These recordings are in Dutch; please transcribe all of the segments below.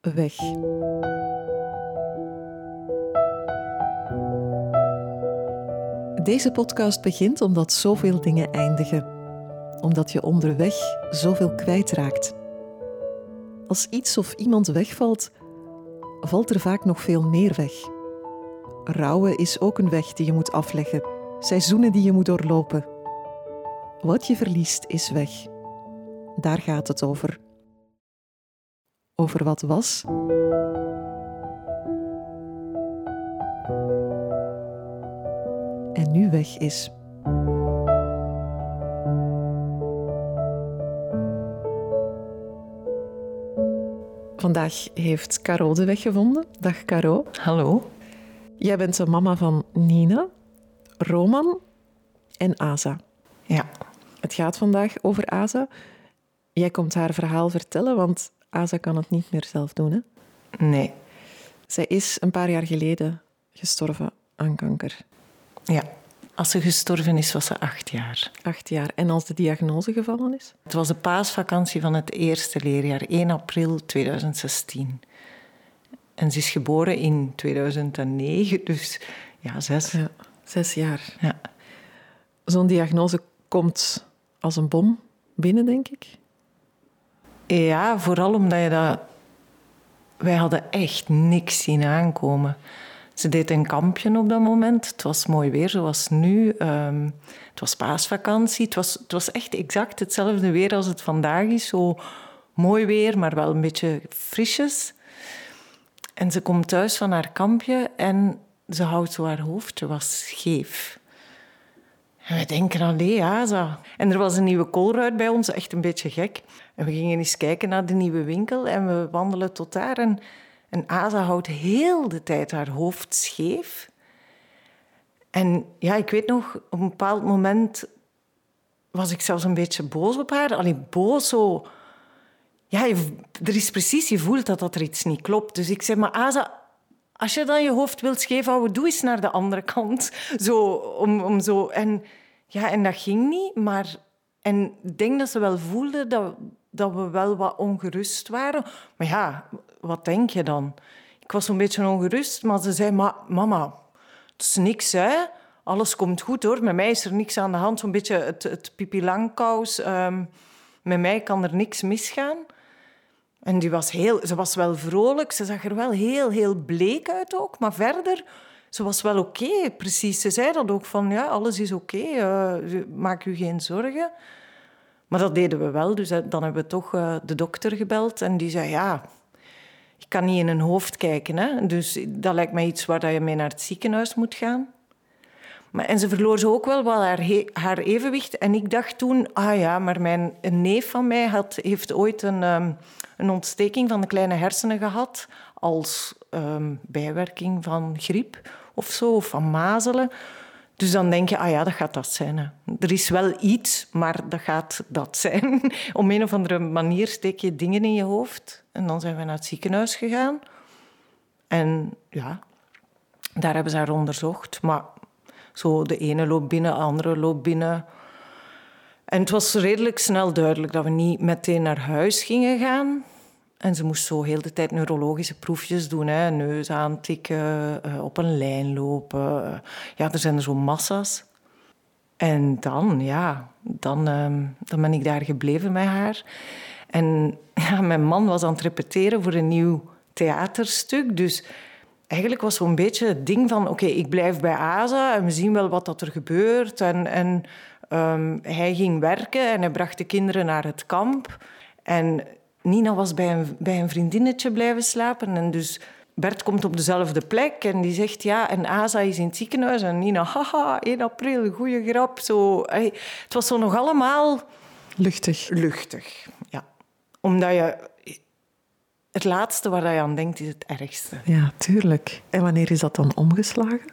weg. Deze podcast begint omdat zoveel dingen eindigen. Omdat je onderweg zoveel kwijtraakt. Als iets of iemand wegvalt, valt er vaak nog veel meer weg. Rouwen is ook een weg die je moet afleggen, seizoenen die je moet doorlopen. Wat je verliest is weg. Daar gaat het over. Over wat was en nu weg is. Vandaag heeft Caro de weg gevonden. Dag Caro. Hallo. Jij bent de mama van Nina, Roman en Asa. Ja. Het gaat vandaag over Asa. Jij komt haar verhaal vertellen, want Asa kan het niet meer zelf doen. Hè? Nee. Zij is een paar jaar geleden gestorven aan kanker. Ja. Als ze gestorven is, was ze acht jaar. Acht jaar. En als de diagnose gevallen is? Het was de paasvakantie van het eerste leerjaar, 1 april 2016. En ze is geboren in 2009, dus ja, zes. Ja, zes jaar. Ja. Zo'n diagnose komt als een bom binnen, denk ik. Ja, vooral omdat je dat... Wij hadden echt niks zien aankomen. Ze deed een kampje op dat moment. Het was mooi weer, zoals nu. Ehm, het was paasvakantie. Het was, het was echt exact hetzelfde weer als het vandaag is. Zo mooi weer, maar wel een beetje frisjes. En ze komt thuis van haar kampje en ze houdt zo haar hoofdje was scheef. En we denken, ja, zo. En er was een nieuwe koolruit bij ons, echt een beetje gek. En we gingen eens kijken naar de nieuwe winkel en we wandelen tot daar. En, en Aza houdt heel de tijd haar hoofd scheef. En ja, ik weet nog, op een bepaald moment was ik zelfs een beetje boos op haar. Alleen boos zo... Ja, er is precies, je voelt dat, dat er iets niet klopt. Dus ik zeg, maar Aza, als je dan je hoofd wilt scheef houden, doe eens naar de andere kant. Zo, om, om zo... En, ja, en dat ging niet, maar... En ik denk dat ze wel voelde dat, dat we wel wat ongerust waren. Maar ja, wat denk je dan? Ik was zo'n beetje ongerust, maar ze zei... Maar mama, het is niks, hè? Alles komt goed, hoor. Met mij is er niks aan de hand. Zo'n beetje het, het pipi langkous. ehm, met mij kan er niks misgaan. En die was heel, ze was wel vrolijk. Ze zag er wel heel, heel bleek uit ook. Maar verder, ze was wel oké. precies. Ze zei dat ook van, ja, alles is oké. eh, maak u geen zorgen. Maar dat deden we wel. Dus eh, dan hebben we toch eh, de dokter gebeld. En die zei, ja, je kan niet in een hoofd kijken. Hè? Dus dat lijkt mij iets waar je mee naar het ziekenhuis moet gaan. Maar, en ze verloor zo ook wel wat haar, haar evenwicht. En ik dacht toen, ah ja, maar mijn, een neef van mij had, heeft ooit een, ehm, een ontsteking van de kleine hersenen gehad. Als ehm, bijwerking van griep of zo, of van mazelen. Dus dan denk je, ah ja, dat gaat dat zijn. Er is wel iets, maar dat gaat dat zijn. Op een of andere manier steek je dingen in je hoofd. En dan zijn we naar het ziekenhuis gegaan. En ja, daar hebben ze haar onderzocht. Maar zo de ene loopt binnen, de andere loopt binnen. En het was redelijk snel duidelijk dat we niet meteen naar huis gingen gaan. En ze moest zo heel de tijd neurologische proefjes doen. Hè. Neus aantikken, eh, op een lijn lopen. Ja, er zijn er zo massa's. En dan, ja, dan, ehm, dan ben ik daar gebleven met haar. En ja, mijn man was aan het repeteren voor een nieuw theaterstuk. Dus eigenlijk was zo'n beetje het ding van... Oké, ik blijf bij Aza en we zien wel wat dat er gebeurt. En, en ehm, hij ging werken en hij bracht de kinderen naar het kamp. En Nina was bij een, bij een vriendinnetje blijven slapen. En dus Bert komt op dezelfde plek en die zegt... Ja, en Aza is in het ziekenhuis. En Nina, haha, 1 april, goeie grap. Zo, Hey, het was zo nog allemaal Luchtig. luchtig. Ja. Omdat je... Het laatste waar je aan denkt, is het ergste. Ja, tuurlijk. En wanneer is dat dan omgeslagen?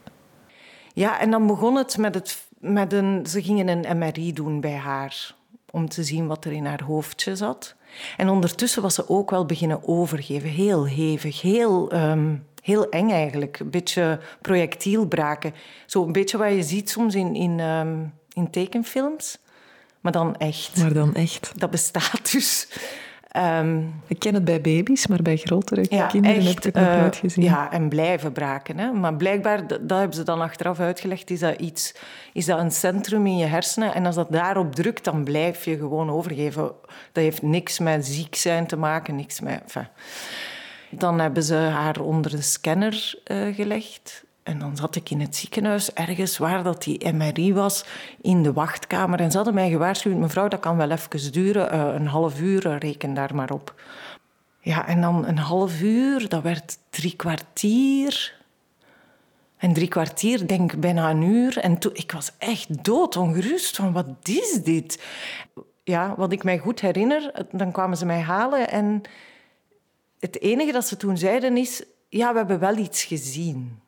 Ja, en dan begon het met, het, met een... Ze gingen een MRI doen bij haar. Om te zien wat er in haar hoofdje zat. En ondertussen was ze ook wel beginnen overgeven. Heel hevig, heel, ehm, heel eng eigenlijk. Een beetje projectielbraken. Zo een beetje wat je ziet soms in, in, ehm, in tekenfilms. Maar dan echt. Maar dan echt. Dat bestaat dus. Ehm, ik ken het bij baby's, maar bij grotere kinderen heb ik het nog uh, nooit gezien. Ja, en blijven braken. Hè. Maar blijkbaar, dat, dat, hebben ze dan achteraf uitgelegd, is dat, iets, is dat een centrum in je hersenen. En als dat daarop drukt, dan blijf je gewoon overgeven. Dat heeft niks met ziek zijn te maken, niks met... Enfin. Dan hebben ze haar onder de scanner uh, gelegd. En dan zat ik in het ziekenhuis, ergens waar dat die MRI was, in de wachtkamer. En ze hadden mij gewaarschuwd, mevrouw, dat kan wel even duren, uh, een half uur, reken daar maar op. Ja, en dan een half uur, dat werd drie kwartier. En drie kwartier, denk bijna een uur. En toen, ik was echt doodongerust van, wat is dit? Ja, wat ik mij goed herinner, dan kwamen ze mij halen en het enige dat ze toen zeiden is, ja, we hebben wel iets gezien.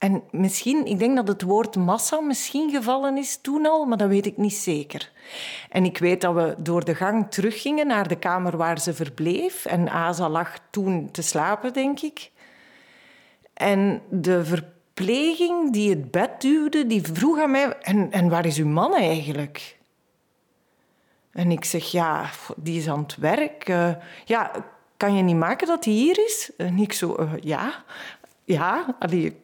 En misschien, ik denk dat het woord massa misschien gevallen is toen al, maar dat weet ik niet zeker. En ik weet dat we door de gang teruggingen naar de kamer waar ze verbleef. En Asa lag toen te slapen, denk ik. En de verpleging die het bed duwde, die vroeg aan mij... En, en waar is uw man eigenlijk? En ik zeg, ja, die is aan het werk. Uh, ja, kan je niet maken dat hij hier is? En ik zo, uh, ja. Ja, allee,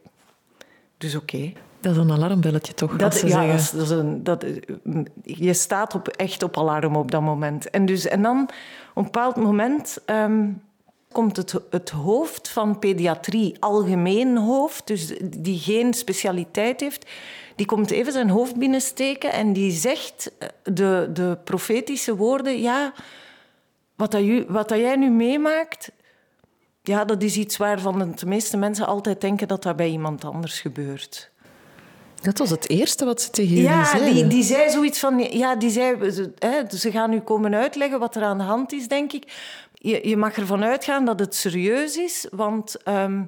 dus oké. Dat is een alarmbelletje toch? Dat, ja, dat is, dat is een, dat, je staat op, echt op alarm op dat moment. En, dus, en dan, op een bepaald moment, um, komt het, het hoofd van pediatrie, algemeen hoofd, dus die geen specialiteit heeft, die komt even zijn hoofd binnensteken en die zegt eh, de, de profetische woorden: Ja, wat, dat, wat dat jij nu meemaakt, ja, dat is iets waarvan de meeste mensen altijd denken dat dat bij iemand anders gebeurt. Dat was het eerste wat ze tegen jullie ja, zei. Ja, die, die zei zoiets van... Ja, die zei... Hè, ze gaan nu komen uitleggen wat er aan de hand is, denk ik. Je, je mag ervan uitgaan dat het serieus is, want... Ehm,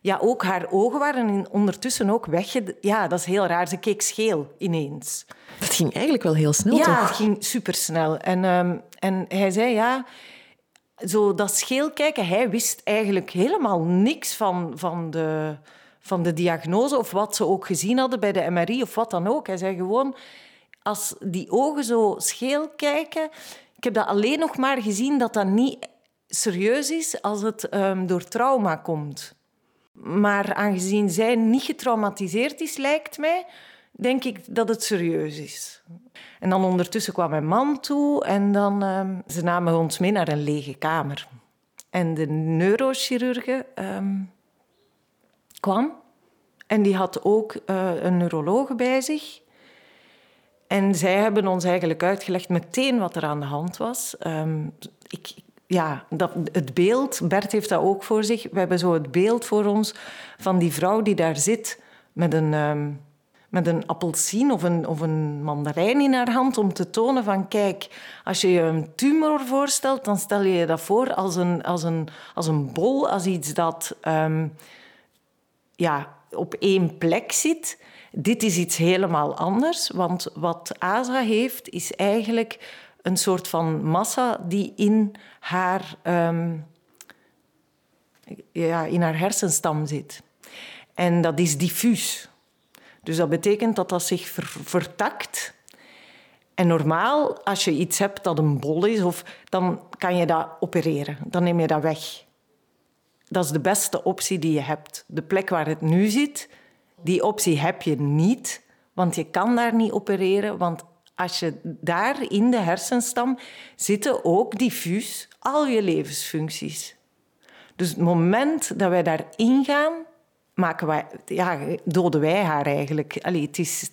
ja, ook haar ogen waren ondertussen ook weg. Ja, dat is heel raar. Ze keek scheel ineens. Dat ging eigenlijk wel heel snel, ja, toch? Ja, het ging supersnel. En, um, en hij zei, ja zo dat scheel kijken, hij wist eigenlijk helemaal niks van, van, de, van de diagnose of wat ze ook gezien hadden bij de MRI of wat dan ook. Hij zei gewoon, als die ogen zo scheel kijken, ik heb dat alleen nog maar gezien dat dat niet serieus is als het um, door trauma komt. Maar aangezien zij niet getraumatiseerd is, lijkt mij, denk ik dat het serieus is. En dan ondertussen kwam mijn man toe en dan, um, ze namen ons mee naar een lege kamer. En de neurochirurge um, kwam en die had ook uh, een neuroloog bij zich. En zij hebben ons eigenlijk uitgelegd meteen wat er aan de hand was. Um, ik, ja, dat, het beeld, Bert heeft dat ook voor zich. We hebben zo het beeld voor ons van die vrouw die daar zit met een met een appelsien of een, of een mandarijn in haar hand om te tonen van kijk, als je je een tumor voorstelt, dan stel je je dat voor als een, als een, als een bol, als iets dat um, ja, op één plek zit. Dit is iets helemaal anders, want wat ASA heeft, is eigenlijk een soort van massa die in haar, um, ja, in haar hersenstam zit. En dat is diffuus. Dus dat betekent dat dat zich vertakt. En normaal, als je iets hebt dat een bol is, of, dan kan je dat opereren. Dan neem je dat weg. Dat is de beste optie die je hebt. De plek waar het nu zit, die optie heb je niet. Want je kan daar niet opereren. Want als je daar in de hersenstam zitten ook diffuus al je levensfuncties. Dus het moment dat wij daarin gaan, maken wij, ja, doden wij haar eigenlijk. Allee, het is,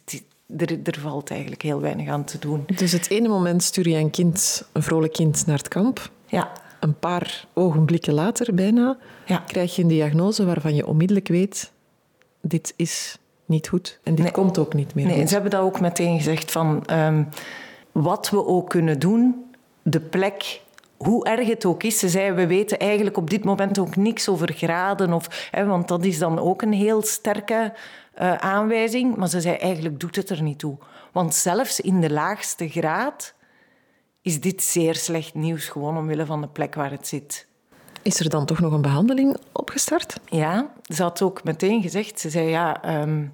er, er, valt eigenlijk heel weinig aan te doen. Dus het ene moment stuur je een kind, een vrolijk kind, naar het kamp. Ja. Een paar ogenblikken later, bijna, ja. krijg je een diagnose waarvan je onmiddellijk weet... Dit is niet goed en dit komt ook niet meer Nee, goed. ze hebben dat ook meteen gezegd van... Um, wat we ook kunnen doen, de plek hoe erg het ook is, ze zei, we weten eigenlijk op dit moment ook niks over graden. Of, hè, want dat is dan ook een heel sterke uh, aanwijzing. Maar ze zei, eigenlijk doet het er niet toe. Want zelfs in de laagste graad is dit zeer slecht nieuws, gewoon omwille van de plek waar het zit. Is er dan toch nog een behandeling opgestart? Ja, ze had ook meteen gezegd, ze zei, ja... Um,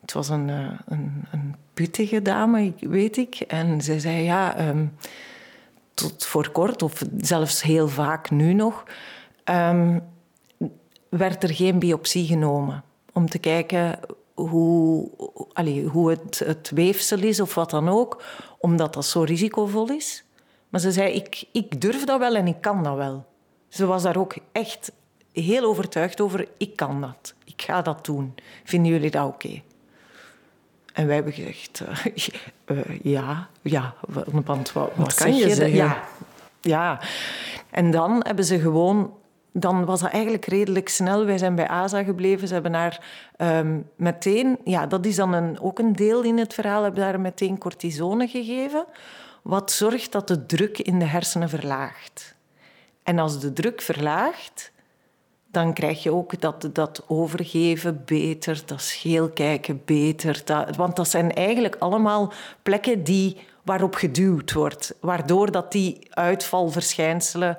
het was een, uh, een, een, puttige dame, weet ik. En ze zei, ja... Um, tot voor kort, of zelfs heel vaak nu nog, ehm, werd er geen biopsie genomen. Om te kijken hoe, allez, hoe het, het weefsel is of wat dan ook, omdat dat zo risicovol is. Maar ze zei, ik, ik durf dat wel en ik kan dat wel. Ze was daar ook echt heel overtuigd over, ik kan dat. Ik ga dat doen. Vinden jullie dat oké? En wij hebben gezegd, uh, ja, ja, want wat, wat kan je, zeggen? Ja, ja. En dan hebben ze gewoon dan was dat eigenlijk redelijk snel. Wij zijn bij ASA gebleven. Ze hebben daar um, meteen, ja, dat is dan een, ook een deel in het verhaal, hebben daar meteen cortisone gegeven. Wat zorgt dat de druk in de hersenen verlaagt. En als de druk verlaagt, dan krijg je ook dat, dat overgeven beter, dat scheelkijken beter. Dat, want dat zijn eigenlijk allemaal plekken die, waarop geduwd wordt, waardoor dat die uitvalverschijnselen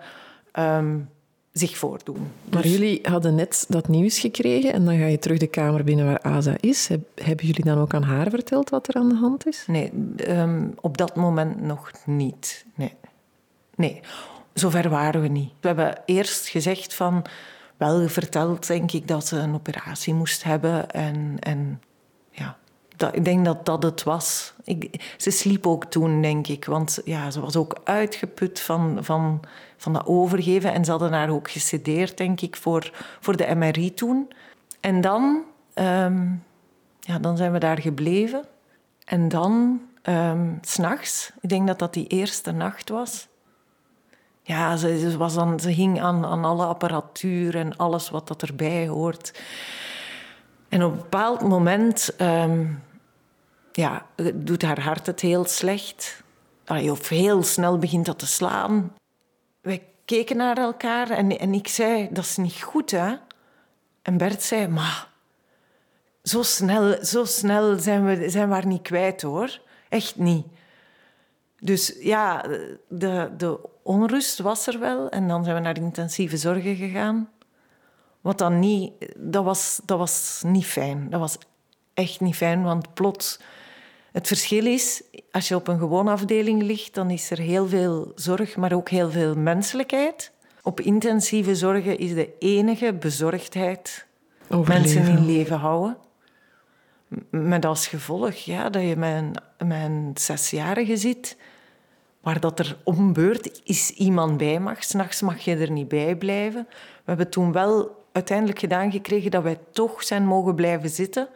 um, zich voordoen. Maar dus- jullie hadden net dat nieuws gekregen en dan ga je terug de kamer binnen waar Asa is. hebben jullie dan ook aan haar verteld wat er aan de hand is? Nee, um, op dat moment nog niet. Nee. nee, zover waren we niet. We hebben eerst gezegd van... Wel verteld, denk ik, dat ze een operatie moest hebben. En, en ja, dat, ik denk dat dat het was. Ik, ze sliep ook toen, denk ik. Want ja, ze was ook uitgeput van, van, van dat overgeven. En ze hadden haar ook gecedeerd, denk ik, voor, voor de MRI toen. En dan, um, ja, dan zijn we daar gebleven. En dan, um, s'nachts, ik denk dat dat die eerste nacht was. Ja, ze, was dan, ze hing aan, aan alle apparatuur en alles wat dat erbij hoort. En op een bepaald moment um, ja, doet haar hart het heel slecht. Of heel snel begint dat te slaan. Wij keken naar elkaar en, en ik zei, dat is niet goed, hè? En Bert zei, maar zo snel, zo snel zijn, we, zijn we haar niet kwijt, hoor. Echt niet. Dus ja, de, de onrust was er wel. En dan zijn we naar intensieve zorgen gegaan. Wat dan niet... Dat was, dat was niet fijn. Dat was echt niet fijn, want plots het verschil is, als je op een gewone afdeling ligt, dan is er heel veel zorg, maar ook heel veel menselijkheid. Op intensieve zorgen is de enige bezorgdheid mensen in leven houden. Met als gevolg ja, dat je met een zesjarige zit, waar dat er ombeurt is iemand bij mag. S'nachts mag je er niet bij blijven. We hebben toen wel uiteindelijk gedaan gekregen dat wij toch zijn mogen blijven zitten.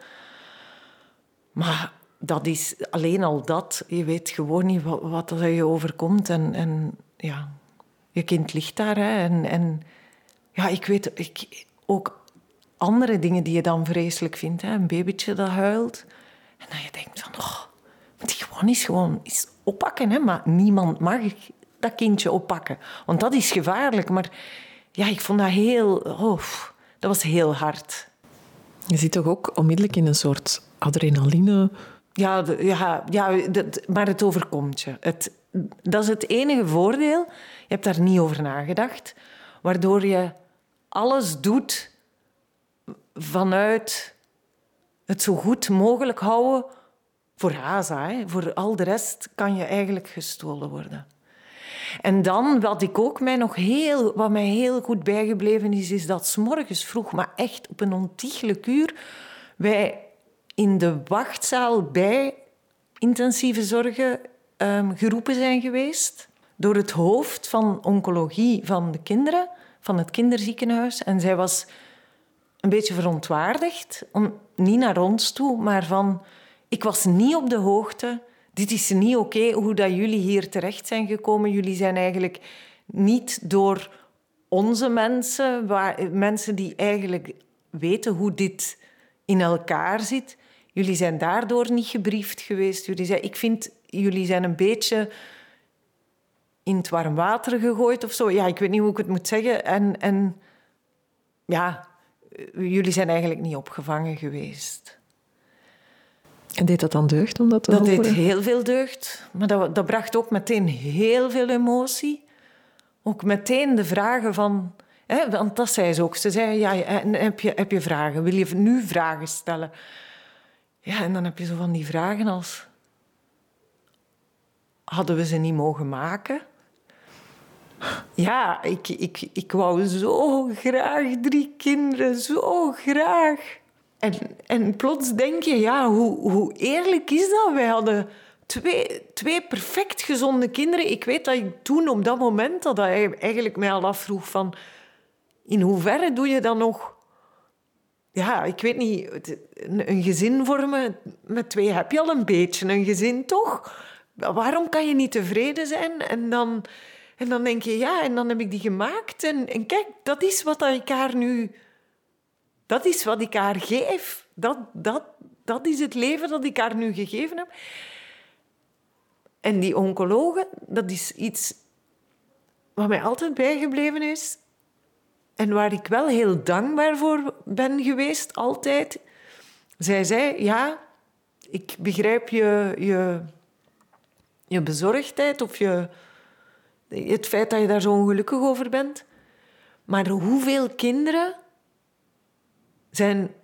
Maar dat is alleen al dat. Je weet gewoon niet wat, wat er je overkomt. En, en ja, je kind ligt daar. Hè, en, en ja, ik weet ik, ook andere dingen die je dan vreselijk vindt. Hè, een babytje dat huilt. En dan je denkt van, oh, moet je gewoon eens, gewoon eens oppakken. Hè, maar niemand mag dat kindje oppakken. Want dat is gevaarlijk. Maar ja, ik vond dat heel... Oh, dat was heel hard. Je zit toch ook onmiddellijk in een soort adrenaline ja, ja, ja maar het overkomt je. Het, dat is het enige voordeel. Je hebt daar niet over nagedacht. Waardoor je alles doet vanuit het zo goed mogelijk houden voor Haza. Hè. Voor al de rest kan je eigenlijk gestolen worden. En dan, wat ik ook mij nog heel, wat mij heel goed bijgebleven is, is dat s morgens vroeg, maar echt op een ontiegelijk uur, wij in de wachtzaal bij intensieve zorgen um, geroepen zijn geweest door het hoofd van oncologie van de kinderen, van het kinderziekenhuis. En zij was een beetje verontwaardigd, om, niet naar ons toe, maar van... Ik was niet op de hoogte. Dit is niet oké hoe dat jullie hier terecht zijn gekomen. Jullie zijn eigenlijk niet door onze mensen, waar, mensen die eigenlijk weten hoe dit in elkaar zit, Jullie zijn daardoor niet gebriefd geweest. Jullie zijn, ik vind, jullie zijn een beetje in het warm water gegooid of zo. Ja, ik weet niet hoe ik het moet zeggen. En, en ja, jullie zijn eigenlijk niet opgevangen geweest. En deed dat dan deugd om dat Dat deed heel veel deugd. Maar dat, dat bracht ook meteen heel veel emotie. Ook meteen de vragen van... Hè, want dat zei ze ook. Ze zei, ja, heb je, heb je vragen? Wil je nu vragen stellen? Ja, en dan heb je zo van die vragen als... Hadden we ze niet mogen maken? Ja, ik, ik, ik wou zo graag drie kinderen, zo graag. En, en plots denk je, ja, hoe, hoe eerlijk is dat? Wij hadden twee, twee perfect gezonde kinderen. Ik weet dat ik toen op dat moment dat hij eigenlijk mij al afvroeg van... In hoeverre doe je dan nog... Ja, ik weet niet, een gezin vormen met twee heb je al een beetje een gezin, toch? Waarom kan je niet tevreden zijn? En dan, en dan denk je, ja, en dan heb ik die gemaakt. En, en kijk, dat is wat ik haar nu... Dat is wat ik haar geef. Dat, dat, dat is het leven dat ik haar nu gegeven heb. En die oncologen, dat is iets wat mij altijd bijgebleven is. En waar ik wel heel dankbaar voor ben geweest, altijd. Zij zei, ja, ik begrijp je, je, je bezorgdheid of je, het feit dat je daar zo ongelukkig over bent. Maar hoeveel kinderen zijn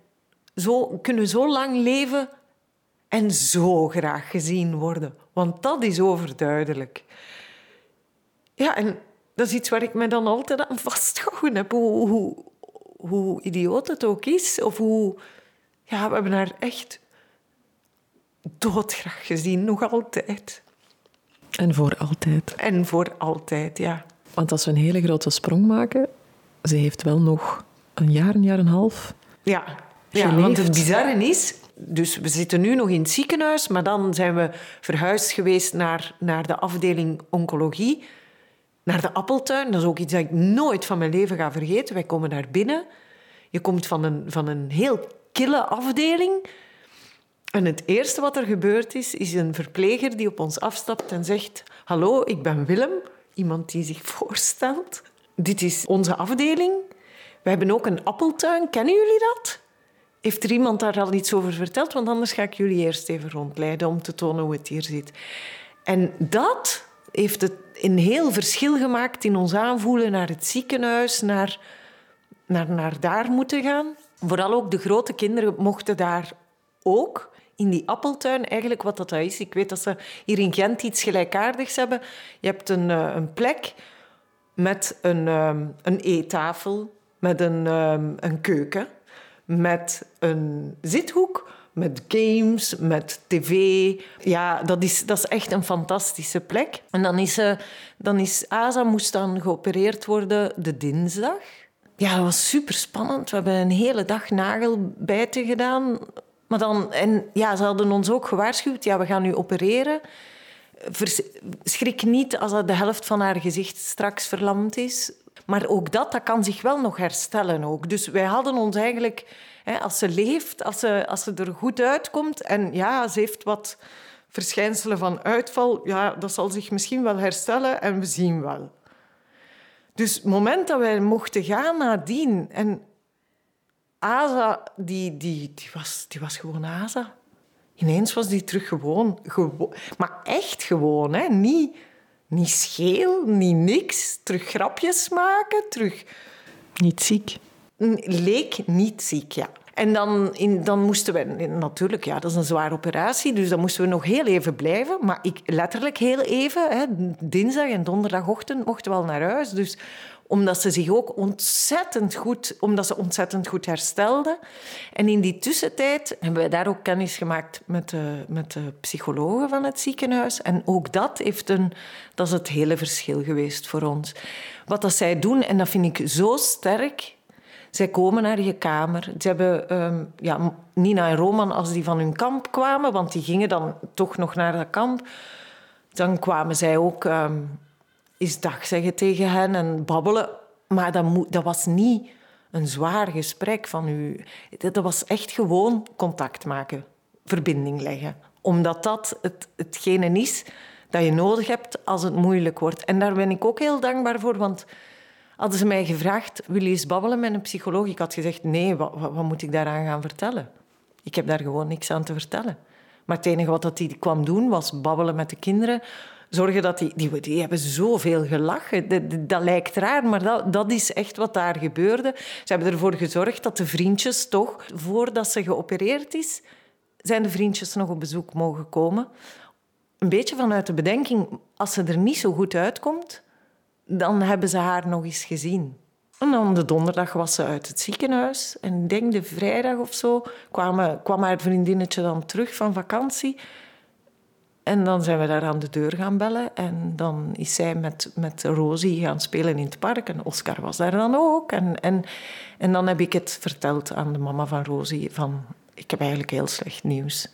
zo, kunnen zo lang leven en zo graag gezien worden? Want dat is overduidelijk. Ja, en dat is iets waar ik me dan altijd aan vastgehouden heb. Hoe, hoe, idioot het ook is. Of hoe... Ja, we hebben haar echt doodgraag gezien, nog altijd. En voor altijd. En voor altijd, ja. Want als we een hele grote sprong maken, ze heeft wel nog een jaar, een jaar en een half. Ja, ja want het bizarre is, dus we zitten nu nog in het ziekenhuis, maar dan zijn we verhuisd geweest naar, naar de afdeling oncologie, naar de appeltuin. Dat is ook iets dat ik nooit van mijn leven ga vergeten. Wij komen daar binnen. Je komt van een, van een heel kille afdeling. En het eerste wat er gebeurt is, is een verpleger die op ons afstapt en zegt: Hallo, ik ben Willem. Iemand die zich voorstelt. Dit is onze afdeling. We hebben ook een appeltuin. Kennen jullie dat? Heeft er iemand daar al iets over verteld? Want anders ga ik jullie eerst even rondleiden om te tonen hoe het hier zit. En dat heeft het een heel verschil gemaakt in ons aanvoelen naar het ziekenhuis, naar, naar, naar daar moeten gaan. Vooral ook de grote kinderen mochten daar ook in die appeltuin eigenlijk wat dat is. Ik weet dat ze hier in Gent iets gelijkaardigs hebben. Je hebt een, eh, een plek met een, ehm, een eettafel, met een, ehm, een keuken met een zithoek, met games, met tv. Ja, dat is, dat is echt een fantastische plek. En dan is, uh, dan is Asa moest dan geopereerd worden de dinsdag. Ja, dat was super spannend. We hebben een hele dag nagelbijten gedaan. Maar dan, en ja, ze hadden ons ook gewaarschuwd. Ja, we gaan nu opereren. schrik niet als de helft van haar gezicht straks verlamd is. Maar ook dat, dat kan zich wel nog herstellen. Ook. Dus wij hadden ons eigenlijk, hè, als ze leeft, als ze, als ze er goed uitkomt en ja, ze heeft wat verschijnselen van uitval, ja, dat zal zich misschien wel herstellen en we zien wel. Dus het moment dat wij mochten gaan nadien en Asa, die, die, die, was, die was gewoon Asa. Ineens was die terug gewoon. gewoon maar echt gewoon, hè? Niet niet scheel, niet niks. Terug grapjes maken, terug... Niet ziek. Leek niet ziek, ja. En dan, in, dan moesten we... Natuurlijk, ja, dat is een zware operatie, dus dan moesten we nog heel even blijven. Maar ik, letterlijk heel even. Hè, dinsdag en donderdagochtend mochten we al naar huis. Dus omdat ze zich ook ontzettend goed, omdat ze ontzettend goed herstelde. En in die tussentijd hebben we daar ook kennis gemaakt met de, met de psychologen van het ziekenhuis. En ook dat, heeft een, dat is het hele verschil geweest voor ons. Wat dat zij doen, en dat vind ik zo sterk, zij komen naar je kamer. Ze hebben um, ja, Nina en Roman, als die van hun kamp kwamen, want die gingen dan toch nog naar dat kamp, dan kwamen zij ook um, eens dag zeggen tegen hen en babbelen. Maar dat, dat was niet een zwaar gesprek van u. Dat was echt gewoon contact maken, verbinding leggen. Omdat dat het, hetgene is dat je nodig hebt als het moeilijk wordt. En daar ben ik ook heel dankbaar voor, want hadden ze mij gevraagd, wil je eens babbelen met een psycholoog? Ik had gezegd, nee, wat, wat, wat moet ik daaraan gaan vertellen? Ik heb daar gewoon niks aan te vertellen. Maar het enige wat hij kwam doen, was babbelen met de kinderen zorgen dat die, die, die hebben zoveel gelachen. Dat, dat lijkt raar, maar dat, dat is echt wat daar gebeurde. Ze hebben ervoor gezorgd dat de vriendjes toch, voordat ze geopereerd is, zijn de vriendjes nog op bezoek mogen komen. Een beetje vanuit de bedenking, als ze er niet zo goed uitkomt, dan hebben ze haar nog eens gezien. En dan de donderdag was ze uit het ziekenhuis. En denk de vrijdag of zo kwam, kwam haar vriendinnetje dan terug van vakantie. En dan zijn we daar aan de deur gaan bellen. En dan is zij met, met Rosie gaan spelen in het park. En Oscar was daar dan ook. En, en, en dan heb ik het verteld aan de mama van Rosie. Van, ik heb eigenlijk heel slecht nieuws.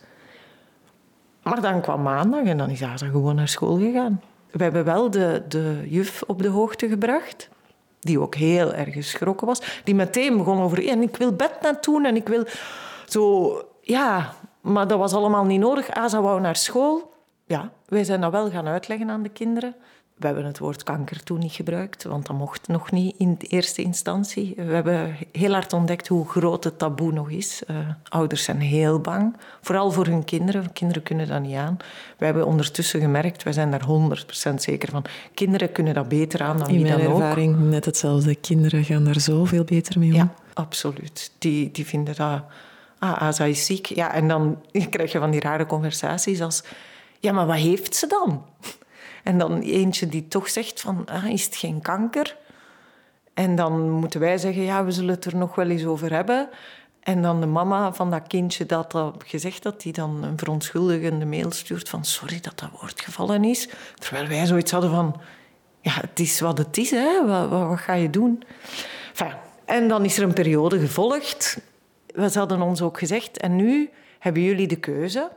Maar dan kwam maandag en dan is Asa gewoon naar school gegaan. We hebben wel de, de juf op de hoogte gebracht. Die ook heel erg geschrokken was. Die meteen begon over... En ik wil bed naartoe en ik wil... Zo... Ja, maar dat was allemaal niet nodig. Asa wou naar school ja, wij zijn dat wel gaan uitleggen aan de kinderen. We hebben het woord kanker toen niet gebruikt, want dat mocht nog niet in de eerste instantie. We hebben heel hard ontdekt hoe groot het taboe nog is. Uh, ouders zijn heel bang, vooral voor hun kinderen. Kinderen kunnen dat niet aan. We hebben ondertussen gemerkt, wij zijn daar 100% zeker van, kinderen kunnen dat beter aan dan in wie dan ook. In mijn ervaring net hetzelfde. Kinderen gaan daar zoveel beter mee om. Ja, absoluut. Die, die vinden dat... Ah, Asa is ziek. Ja, en dan krijg je van die rare conversaties als ja, maar wat heeft ze dan? En dan eentje die toch zegt van, ah, is het geen kanker? En dan moeten wij zeggen, ja, we zullen het er nog wel eens over hebben. En dan de mama van dat kindje dat dat gezegd had, die dan een verontschuldigende mail stuurt van sorry dat dat woord gevallen is. Terwijl wij zoiets hadden van, ja, het is wat het is, hè. Wat, wat, ga je doen? Enfin, en dan is er een periode gevolgd. We hadden ons ook gezegd, en nu hebben jullie de keuze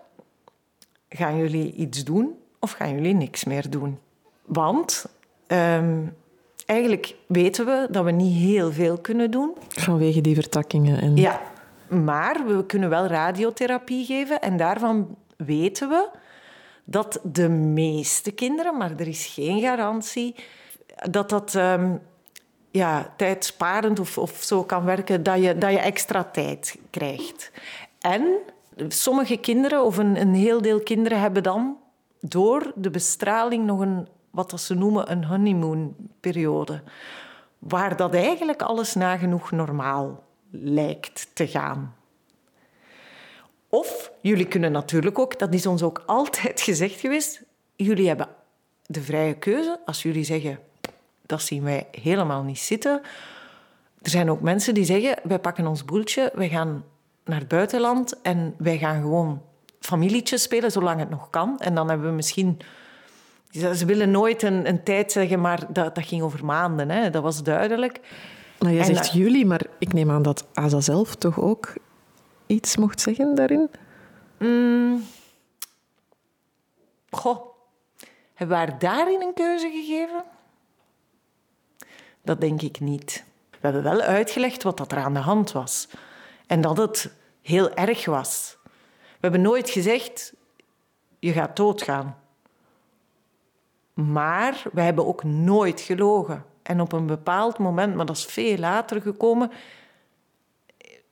gaan jullie iets doen of gaan jullie niks meer doen? Want ehm, eigenlijk weten we dat we niet heel veel kunnen doen. Vanwege die vertakkingen. En... Ja, maar we kunnen wel radiotherapie geven en daarvan weten we dat de meeste kinderen, maar er is geen garantie, dat dat um, ja, tijdsparend of, of zo kan werken, dat je, dat je extra tijd krijgt. En sommige kinderen, of een, een heel deel kinderen, hebben dan door de bestraling nog een, wat ze noemen, een honeymoon-periode. Waar dat eigenlijk alles nagenoeg normaal lijkt te gaan. Of jullie kunnen natuurlijk ook, dat is ons ook altijd gezegd geweest, jullie hebben de vrije keuze. Als jullie zeggen, dat zien wij helemaal niet zitten. Er zijn ook mensen die zeggen, wij pakken ons boeltje, wij gaan naar het buitenland en wij gaan gewoon familietjes spelen zolang het nog kan. En dan hebben we misschien... Ze willen nooit een, een tijd zeggen, maar dat, dat ging over maanden. Hè. Dat was duidelijk. Nou, jij zegt jullie, maar ik neem aan dat Asa zelf toch ook iets mocht zeggen daarin? Mm. Goh. Hebben we haar daarin een keuze gegeven? Dat denk ik niet. We hebben wel uitgelegd wat dat er aan de hand was. En dat het heel erg was. We hebben nooit gezegd, je gaat doodgaan. Maar we hebben ook nooit gelogen. En op een bepaald moment, maar dat is veel later gekomen,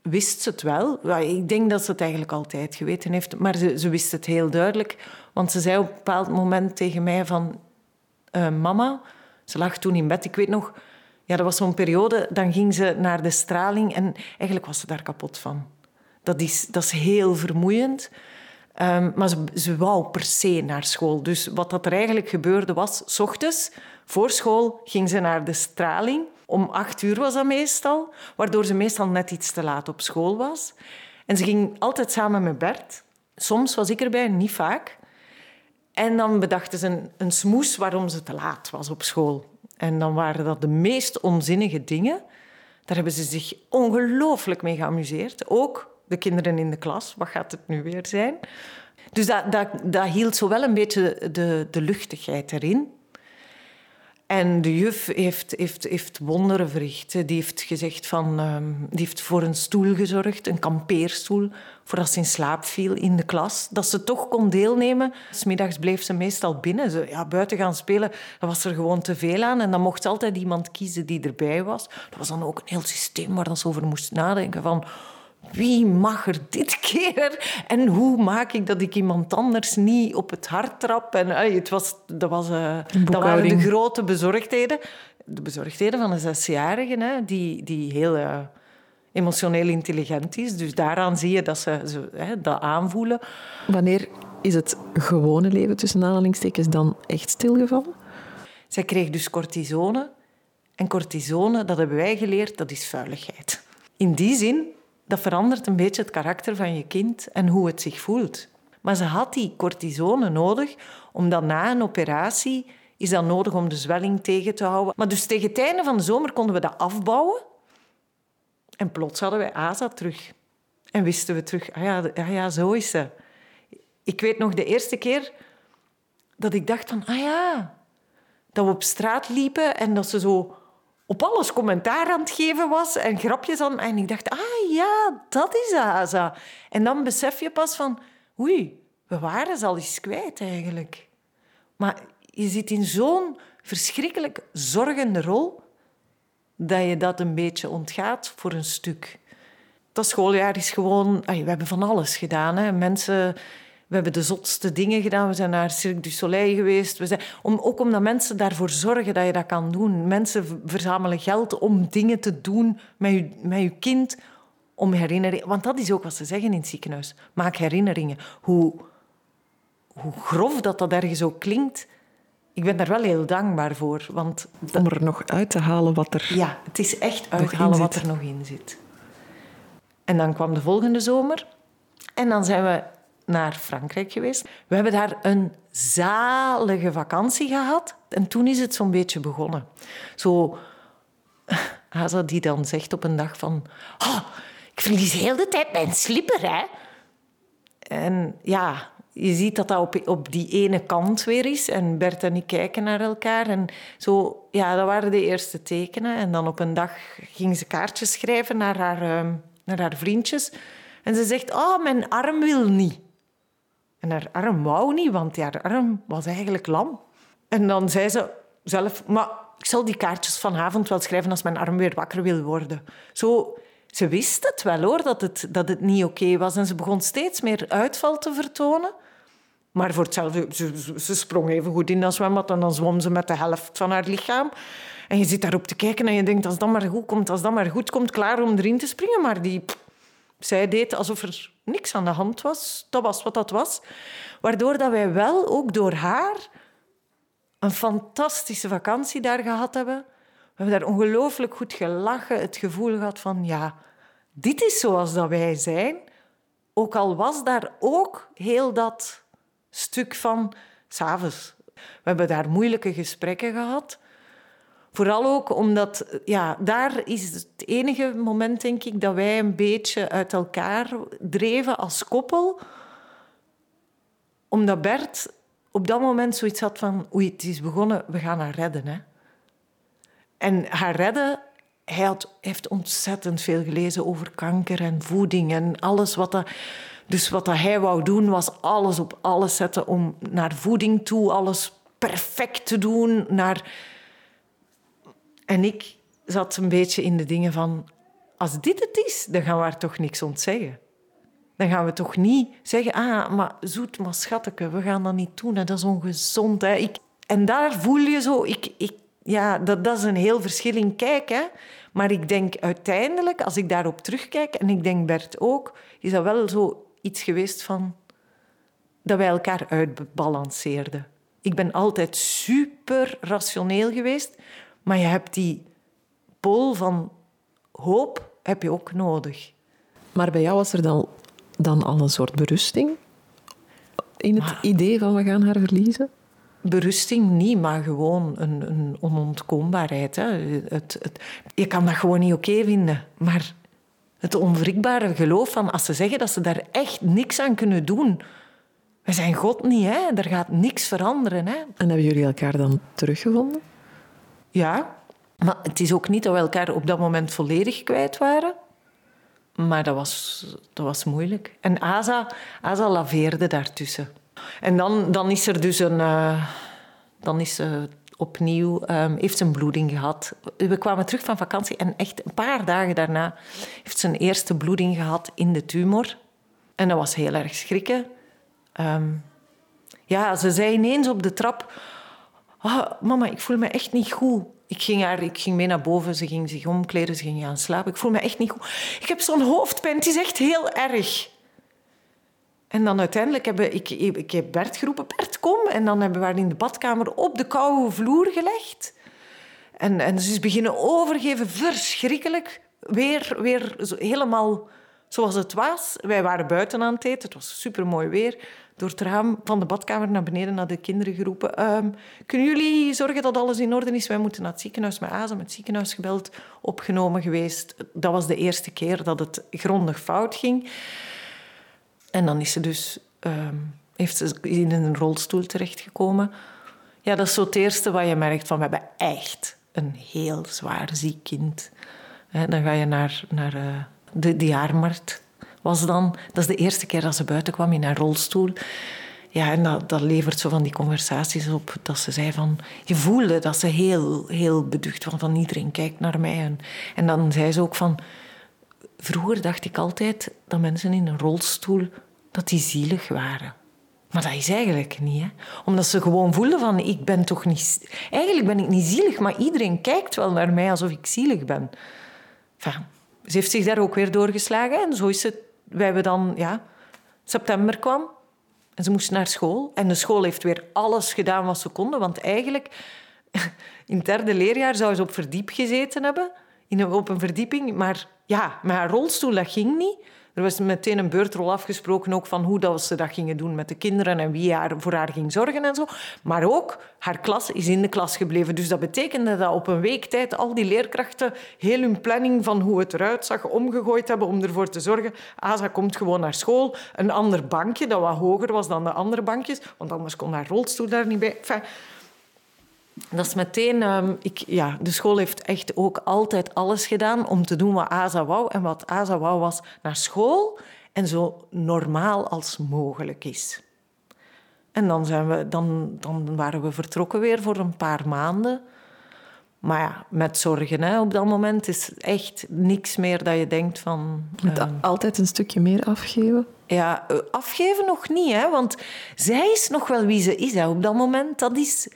wist ze het wel. Ik denk dat ze het eigenlijk altijd geweten heeft, maar ze, ze wist het heel duidelijk. Want ze zei op een bepaald moment tegen mij van... Uh, mama, ze lag toen in bed, ik weet nog... Ja, dat was zo'n periode, dan ging ze naar de straling en eigenlijk was ze daar kapot van. Dat is, dat is heel vermoeiend. Um, maar ze, ze wou per se naar school. Dus wat dat er eigenlijk gebeurde was, s ochtends voor school ging ze naar de straling. Om acht uur was dat meestal, waardoor ze meestal net iets te laat op school was. En ze ging altijd samen met Bert. Soms was ik erbij, niet vaak. En dan bedachten ze een, een smoes waarom ze te laat was op school. En dan waren dat de meest onzinnige dingen. Daar hebben ze zich ongelooflijk mee geamuseerd. Ook de kinderen in de klas. Wat gaat het nu weer zijn? Dus dat, dat, dat hield zo wel een beetje de, de luchtigheid erin. En de juf heeft, heeft, heeft wonderen verricht. Die heeft gezegd van, um, die heeft voor een stoel gezorgd, een kampeerstoel, voor als ze in slaap viel in de klas. Dat ze toch kon deelnemen. Smiddags bleef ze meestal binnen. Ze, ja, buiten gaan spelen, dat was er gewoon te veel aan. En dan mocht altijd iemand kiezen die erbij was. Dat was dan ook een heel systeem waar ze over moest nadenken van wie mag er dit keer? En hoe maak ik dat ik iemand anders niet op het hart trap? En, uh, het was, dat, was, uh, dat waren de grote bezorgdheden. De bezorgdheden van een zesjarige, hè, die, die heel uh, emotioneel intelligent is. Dus daaraan zie je dat ze, ze hè, dat aanvoelen. Wanneer is het gewone leven tussen aanhalingstekens dan echt stilgevallen? Zij kreeg dus cortisone. En cortisone, dat hebben wij geleerd, dat is vuiligheid. In die zin, dat verandert een beetje het karakter van je kind en hoe het zich voelt. Maar ze had die cortisone nodig, omdat na een operatie is dat nodig om de zwelling tegen te houden. Maar dus tegen het einde van de zomer konden we dat afbouwen. En plots hadden wij Asa terug. En wisten we terug, ah ja, ah ja, zo is ze. Ik weet nog de eerste keer dat ik dacht van, ah ja, dat we op straat liepen en dat ze zo op alles commentaar aan het geven was en grapjes aan. En ik dacht, ah ja, dat is Asa. En dan besef je pas van, oei, we waren ze al eens kwijt eigenlijk. Maar je zit in zo'n verschrikkelijk zorgende rol dat je dat een beetje ontgaat voor een stuk. Dat schooljaar is gewoon... we hebben van alles gedaan. Hè. Mensen... We hebben de zotste dingen gedaan. We zijn naar Cirque du Soleil geweest. We zijn, om, ook omdat mensen daarvoor zorgen dat je dat kan doen. Mensen verzamelen geld om dingen te doen met je, met je kind. Om herinneringen... Want dat is ook wat ze zeggen in het ziekenhuis. Maak herinneringen. Hoe, hoe grof dat dat ergens ook klinkt ik ben daar wel heel dankbaar voor. Want Om er nog uit te halen wat er. Ja, het is echt uithalen wat er nog in zit. En dan kwam de volgende zomer. En dan zijn we naar Frankrijk geweest. We hebben daar een zalige vakantie gehad. En toen is het zo'n beetje begonnen. Zo, Haza die dan zegt op een dag van... Oh, ik verlies heel de tijd mijn slipper, hè. En ja, je ziet dat dat op, op die ene kant weer is. En Bert en ik kijken naar elkaar. En zo, ja, dat waren de eerste tekenen. En dan op een dag ging ze kaartjes schrijven naar haar, ehm, naar haar vriendjes. En ze zegt, oh, mijn arm wil niet. En haar arm wou niet, want haar arm was eigenlijk lam. En dan zei ze zelf, maar ik zal die kaartjes vanavond wel schrijven als mijn arm weer wakker wil worden. Zo ze wist het wel hoor, dat het, dat het niet oké was. En ze begon steeds meer uitval te vertonen. Maar voor hetzelfde, ze, ze sprong even goed in dat zwembad en dan zwom ze met de helft van haar lichaam. En je zit daarop te kijken en je denkt, als dat maar goed komt, als dat maar goed komt, klaar om erin te springen. Maar die, zij deed alsof er niks aan de hand was. Dat was wat dat was. Waardoor dat wij wel, ook door haar, een fantastische vakantie daar gehad hebben. We hebben daar ongelooflijk goed gelachen. Het gevoel gehad van, ja, dit is zoals dat wij zijn. Ook al was daar ook heel dat stuk van s'avonds. We hebben daar moeilijke gesprekken gehad. Vooral ook omdat, ja, daar is het enige moment, denk ik, dat wij een beetje uit elkaar dreven als koppel. Omdat Bert op dat moment zoiets had van, oei, het is begonnen, we gaan haar redden. Hè. En haar redden, hij had, heeft ontzettend veel gelezen over kanker en voeding en alles wat dat... Dus wat dat hij wou doen, was alles op alles zetten om naar voeding toe, alles perfect te doen. Naar... En ik zat een beetje in de dingen van... Als dit het is, dan gaan we haar toch niks ontzeggen. Dan gaan we toch niet zeggen... Ah, maar zoet, maar schatteke, we gaan dat niet doen. Dat is ongezond. Hè. Ik... En daar voel je zo... Ik, ik ja, dat, dat is een heel verschil in kijken. Maar ik denk uiteindelijk, als ik daarop terugkijk, en ik denk Bert ook, is dat wel zo iets geweest van dat wij elkaar uitbalanceerden. Ik ben altijd super rationeel geweest, maar je hebt die pool van hoop heb je ook nodig. Maar bij jou was er dan, dan al een soort berusting in het idee van we gaan haar verliezen? berusting niet, maar gewoon een, een onontkoombaarheid. Hè. Het, het, je kan dat gewoon niet oké vinden. Maar het onwrikbare geloof van als ze zeggen dat ze daar echt niks aan kunnen doen. We zijn God niet, hè. er gaat niks veranderen. Hè. En hebben jullie elkaar dan teruggevonden? Ja, maar het is ook niet dat we elkaar op dat moment volledig kwijt waren. Maar dat was, dat was moeilijk. En Asa, Asa laveerde daartussen. En dan, dan is er dus een... Uh, dan is ze opnieuw... Um, heeft ze een bloeding gehad. We kwamen terug van vakantie en echt een paar dagen daarna... heeft ze een eerste bloeding gehad in de tumor. En dat was heel erg schrikken. Um, ja, ze zei ineens op de trap... Oh, mama, ik voel me echt niet goed. Ik ging, haar, ik ging mee naar boven, ze ging zich omkleden, ze ging gaan slapen. Ik voel me echt niet goed. Ik heb zo'n hoofdpijn, het is echt heel erg. En dan uiteindelijk hebben ik, ik heb Bert geroepen, Bert, kom. En dan hebben we haar in de badkamer op de koude vloer gelegd. En, en ze is beginnen overgeven, verschrikkelijk. Weer, weer zo, helemaal zoals het was. Wij waren buiten aan het eten, het was supermooi weer. Door het raam van de badkamer naar beneden naar de kinderen geroepen. Ehm, kunnen jullie zorgen dat alles in orde is? Wij moeten naar het ziekenhuis met met het ziekenhuis gebeld, opgenomen geweest. Dat was de eerste keer dat het grondig fout ging. En dan is ze dus, um, heeft ze in een rolstoel terechtgekomen. Ja, dat is zo het eerste wat je merkt van we hebben echt een heel zwaar ziek kind. dan ga je naar, naar uh, de, de jaarmarkt. Was dan, dat is de eerste keer dat ze buiten kwam in haar rolstoel. Ja, en dat, levert zo van die conversaties op. Dat ze zei van... Je voelde dat ze heel, heel beducht was. Van iedereen kijkt naar mij. En, en dan zei ze ook van... Vroeger dacht ik altijd dat mensen in een rolstoel... dat die zielig waren. Maar dat is eigenlijk niet. Hè? Omdat ze gewoon voelden van... Ik ben toch niet... Eigenlijk ben ik niet zielig, maar iedereen kijkt wel naar mij alsof ik zielig ben. Ze heeft zich daar ook weer doorgeslagen. En zo is het... Wij hebben dan... Ja, september kwam. En ze moest naar school. En de school heeft weer alles gedaan wat ze konden. Want eigenlijk... In het derde leerjaar zou ze op verdiep gezeten hebben. In een, op een verdieping. Maar ja, met haar rolstoel, dat ging niet. Er was meteen een beurtrol afgesproken ook van hoe dat ze dat gingen doen met de kinderen en wie haar, voor haar ging zorgen en zo. Maar ook, haar klas is in de klas gebleven. Dus dat betekende dat op een week tijd al die leerkrachten heel hun planning van hoe het eruit zag omgegooid hebben om ervoor te zorgen. Asa komt gewoon naar school. Een ander bankje dat wat hoger was dan de andere bankjes, want anders kon haar rolstoel daar niet bij. Dat is meteen... Um, ik, ja, de school heeft echt ook altijd alles gedaan om te doen wat Asa wou. En wat Asa wou was naar school en zo normaal als mogelijk is. En dan, zijn we, dan, dan waren we vertrokken weer voor een paar maanden. Maar ja, met zorgen. Hè. Op dat moment is echt niks meer dat je denkt van... Uh, altijd een stukje meer afgeven? Ja, eh, afgeven nog niet. Hè, want zij is nog wel wie ze is hè, op dat moment. Dat is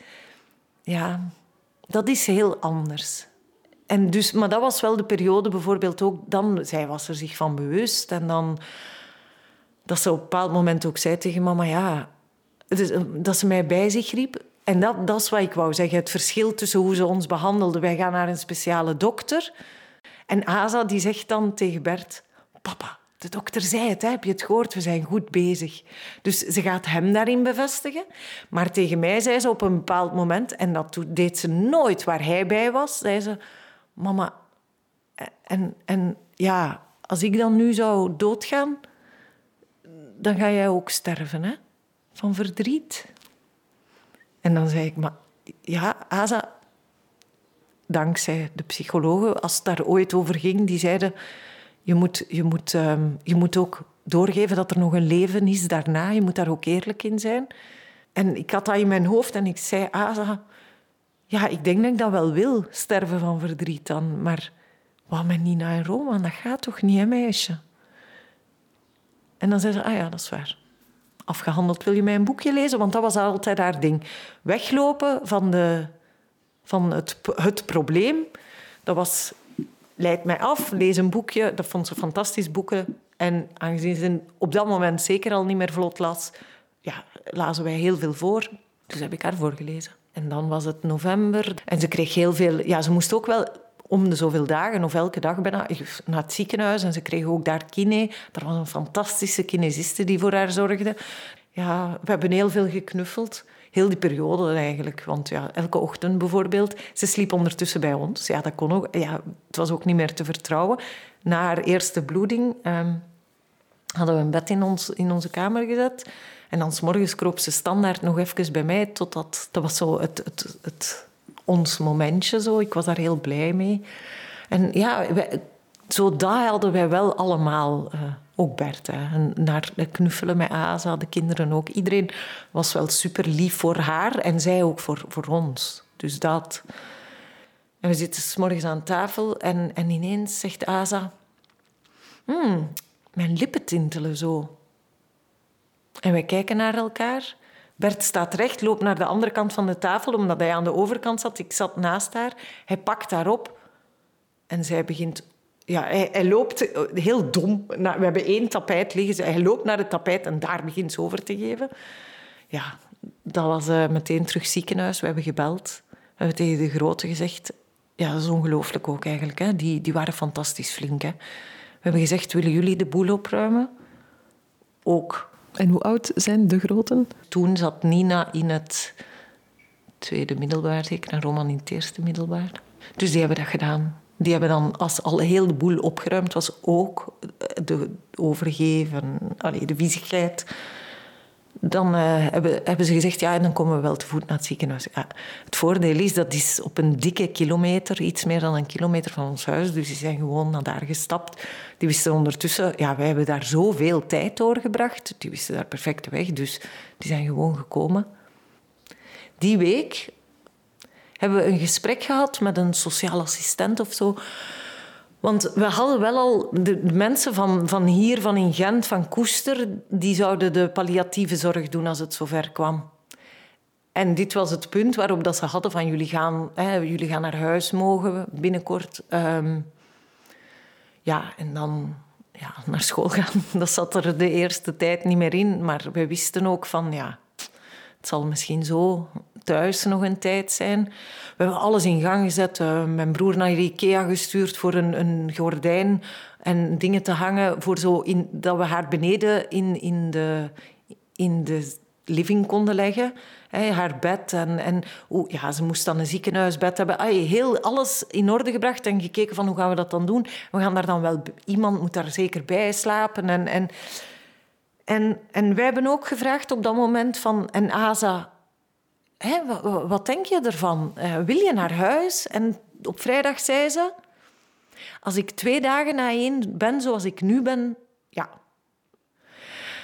ja, dat is heel anders. En dus, maar dat was wel de periode bijvoorbeeld ook... Dan, zij was er zich van bewust. En dan... Dat ze op een bepaald moment ook zei tegen mama... Ja, dat ze mij bij zich riep. En dat, dat is wat ik wou zeggen. Het verschil tussen hoe ze ons behandelde. Wij gaan naar een speciale dokter. En Asa die zegt dan tegen Bert... Papa, de dokter zei het, hè? heb je het gehoord? We zijn goed bezig. Dus ze gaat hem daarin bevestigen. Maar tegen mij zei ze op een bepaald moment, en dat deed ze nooit waar hij bij was, zei ze: Mama, en, en ja, als ik dan nu zou doodgaan, dan ga jij ook sterven, hè? Van verdriet. En dan zei ik: Maar ja, Asa, dankzij de psychologen, als het daar ooit over ging, die zeiden je moet, je, moet, ehm, je moet ook doorgeven dat er nog een leven is daarna. Je moet daar ook eerlijk in zijn. En ik had dat in mijn hoofd en ik zei, ah, ja, ik denk dat ik dat wel wil, sterven van verdriet dan. Maar wat met Nina en Roma, dat gaat toch niet, hè, meisje? En dan zei ze, ah ja, dat is waar. Afgehandeld, wil je mij een boekje lezen? Want dat was altijd haar ding. Weglopen van, de, van het, het probleem, dat was leid mij af, lees een boekje. Dat vond ze fantastisch boeken. En aangezien ze op dat moment zeker al niet meer vlot las, ja, lazen wij heel veel voor. Dus heb ik haar voorgelezen. En dan was het november. En ze kreeg heel veel... Ja, ze moest ook wel om de zoveel dagen of elke dag bijna naar het ziekenhuis. En ze kreeg ook daar kine. Er was een fantastische kinesiste die voor haar zorgde. Ja, we hebben heel veel geknuffeld heel die periode eigenlijk. Want ja, elke ochtend bijvoorbeeld. Ze sliep ondertussen bij ons. Ja, dat kon ook. Ja, het was ook niet meer te vertrouwen. Na haar eerste bloeding ehm, hadden we een bed in, ons, in onze kamer gezet. En dan s morgens kroop ze standaard nog even bij mij. Totdat, dat was zo het, het, het, ons momentje. Zo. Ik was daar heel blij mee. En ja, zo dat hadden wij wel allemaal... Uh, ook Bert. Hè. Naar knuffelen met Asa, de kinderen ook. Iedereen was wel super lief voor haar en zij ook voor, voor ons. Dus dat. En we zitten s aan tafel en, en ineens zegt Asa... Hmm, mijn lippen tintelen zo. En wij kijken naar elkaar. Bert staat recht, loopt naar de andere kant van de tafel, omdat hij aan de overkant zat. Ik zat naast haar. Hij pakt haar op en zij begint ja, hij, hij, loopt heel dom. we hebben één tapijt liggen. Hij loopt naar het tapijt en daar begint ze over te geven. Ja, dat was uh, meteen terug ziekenhuis. We hebben gebeld. We hebben tegen de grote gezegd... Ja, dat is ongelooflijk ook eigenlijk. Hè. Die, die waren fantastisch flink. Hè. We hebben gezegd, willen jullie de boel opruimen? Ook. En hoe oud zijn de groten? Toen zat Nina in het tweede middelbaar, zeker. En Roman in het eerste middelbaar. Dus die hebben dat gedaan. Die hebben dan, als al heel de boel opgeruimd was, ook de overgeven, allee, de viezigheid dan uh, hebben, hebben, ze gezegd, ja, dan komen we wel te voet naar het ziekenhuis. Ja, het voordeel is, dat is op een dikke kilometer, iets meer dan een kilometer van ons huis. Dus die zijn gewoon naar daar gestapt. Die wisten ondertussen, ja, wij hebben daar zoveel tijd doorgebracht. Die wisten daar perfect weg, dus die zijn gewoon gekomen. Die week hebben we een gesprek gehad met een sociaal assistent of zo want we hadden wel al de mensen van, van hier, van in Gent, van Koester, die zouden de palliatieve zorg doen als het zover kwam. En dit was het punt waarop dat ze hadden van jullie gaan, hè, jullie gaan naar huis mogen binnenkort. Ehm, ja, en dan ja, naar school gaan. Dat zat er de eerste tijd niet meer in. Maar we wisten ook van ja, het zal misschien zo thuis nog een tijd zijn. We hebben alles in gang gezet. Uh, mijn broer naar Ikea gestuurd voor een, een gordijn en dingen te hangen. Voor zo in, dat we haar beneden in, in, de, in de living konden leggen. haar bed. En, en oh, ja, ze moest dan een ziekenhuisbed hebben. heel alles in orde gebracht en gekeken van hoe gaan we dat dan doen. We gaan daar dan wel... Iemand moet daar zeker bij slapen. En, en, en, en wij hebben ook gevraagd op dat moment van... En Asa, hè, wat, denk je ervan? Uh, wil je naar huis? En op vrijdag zei ze... Als ik twee dagen na één ben zoals ik nu ben... Ja,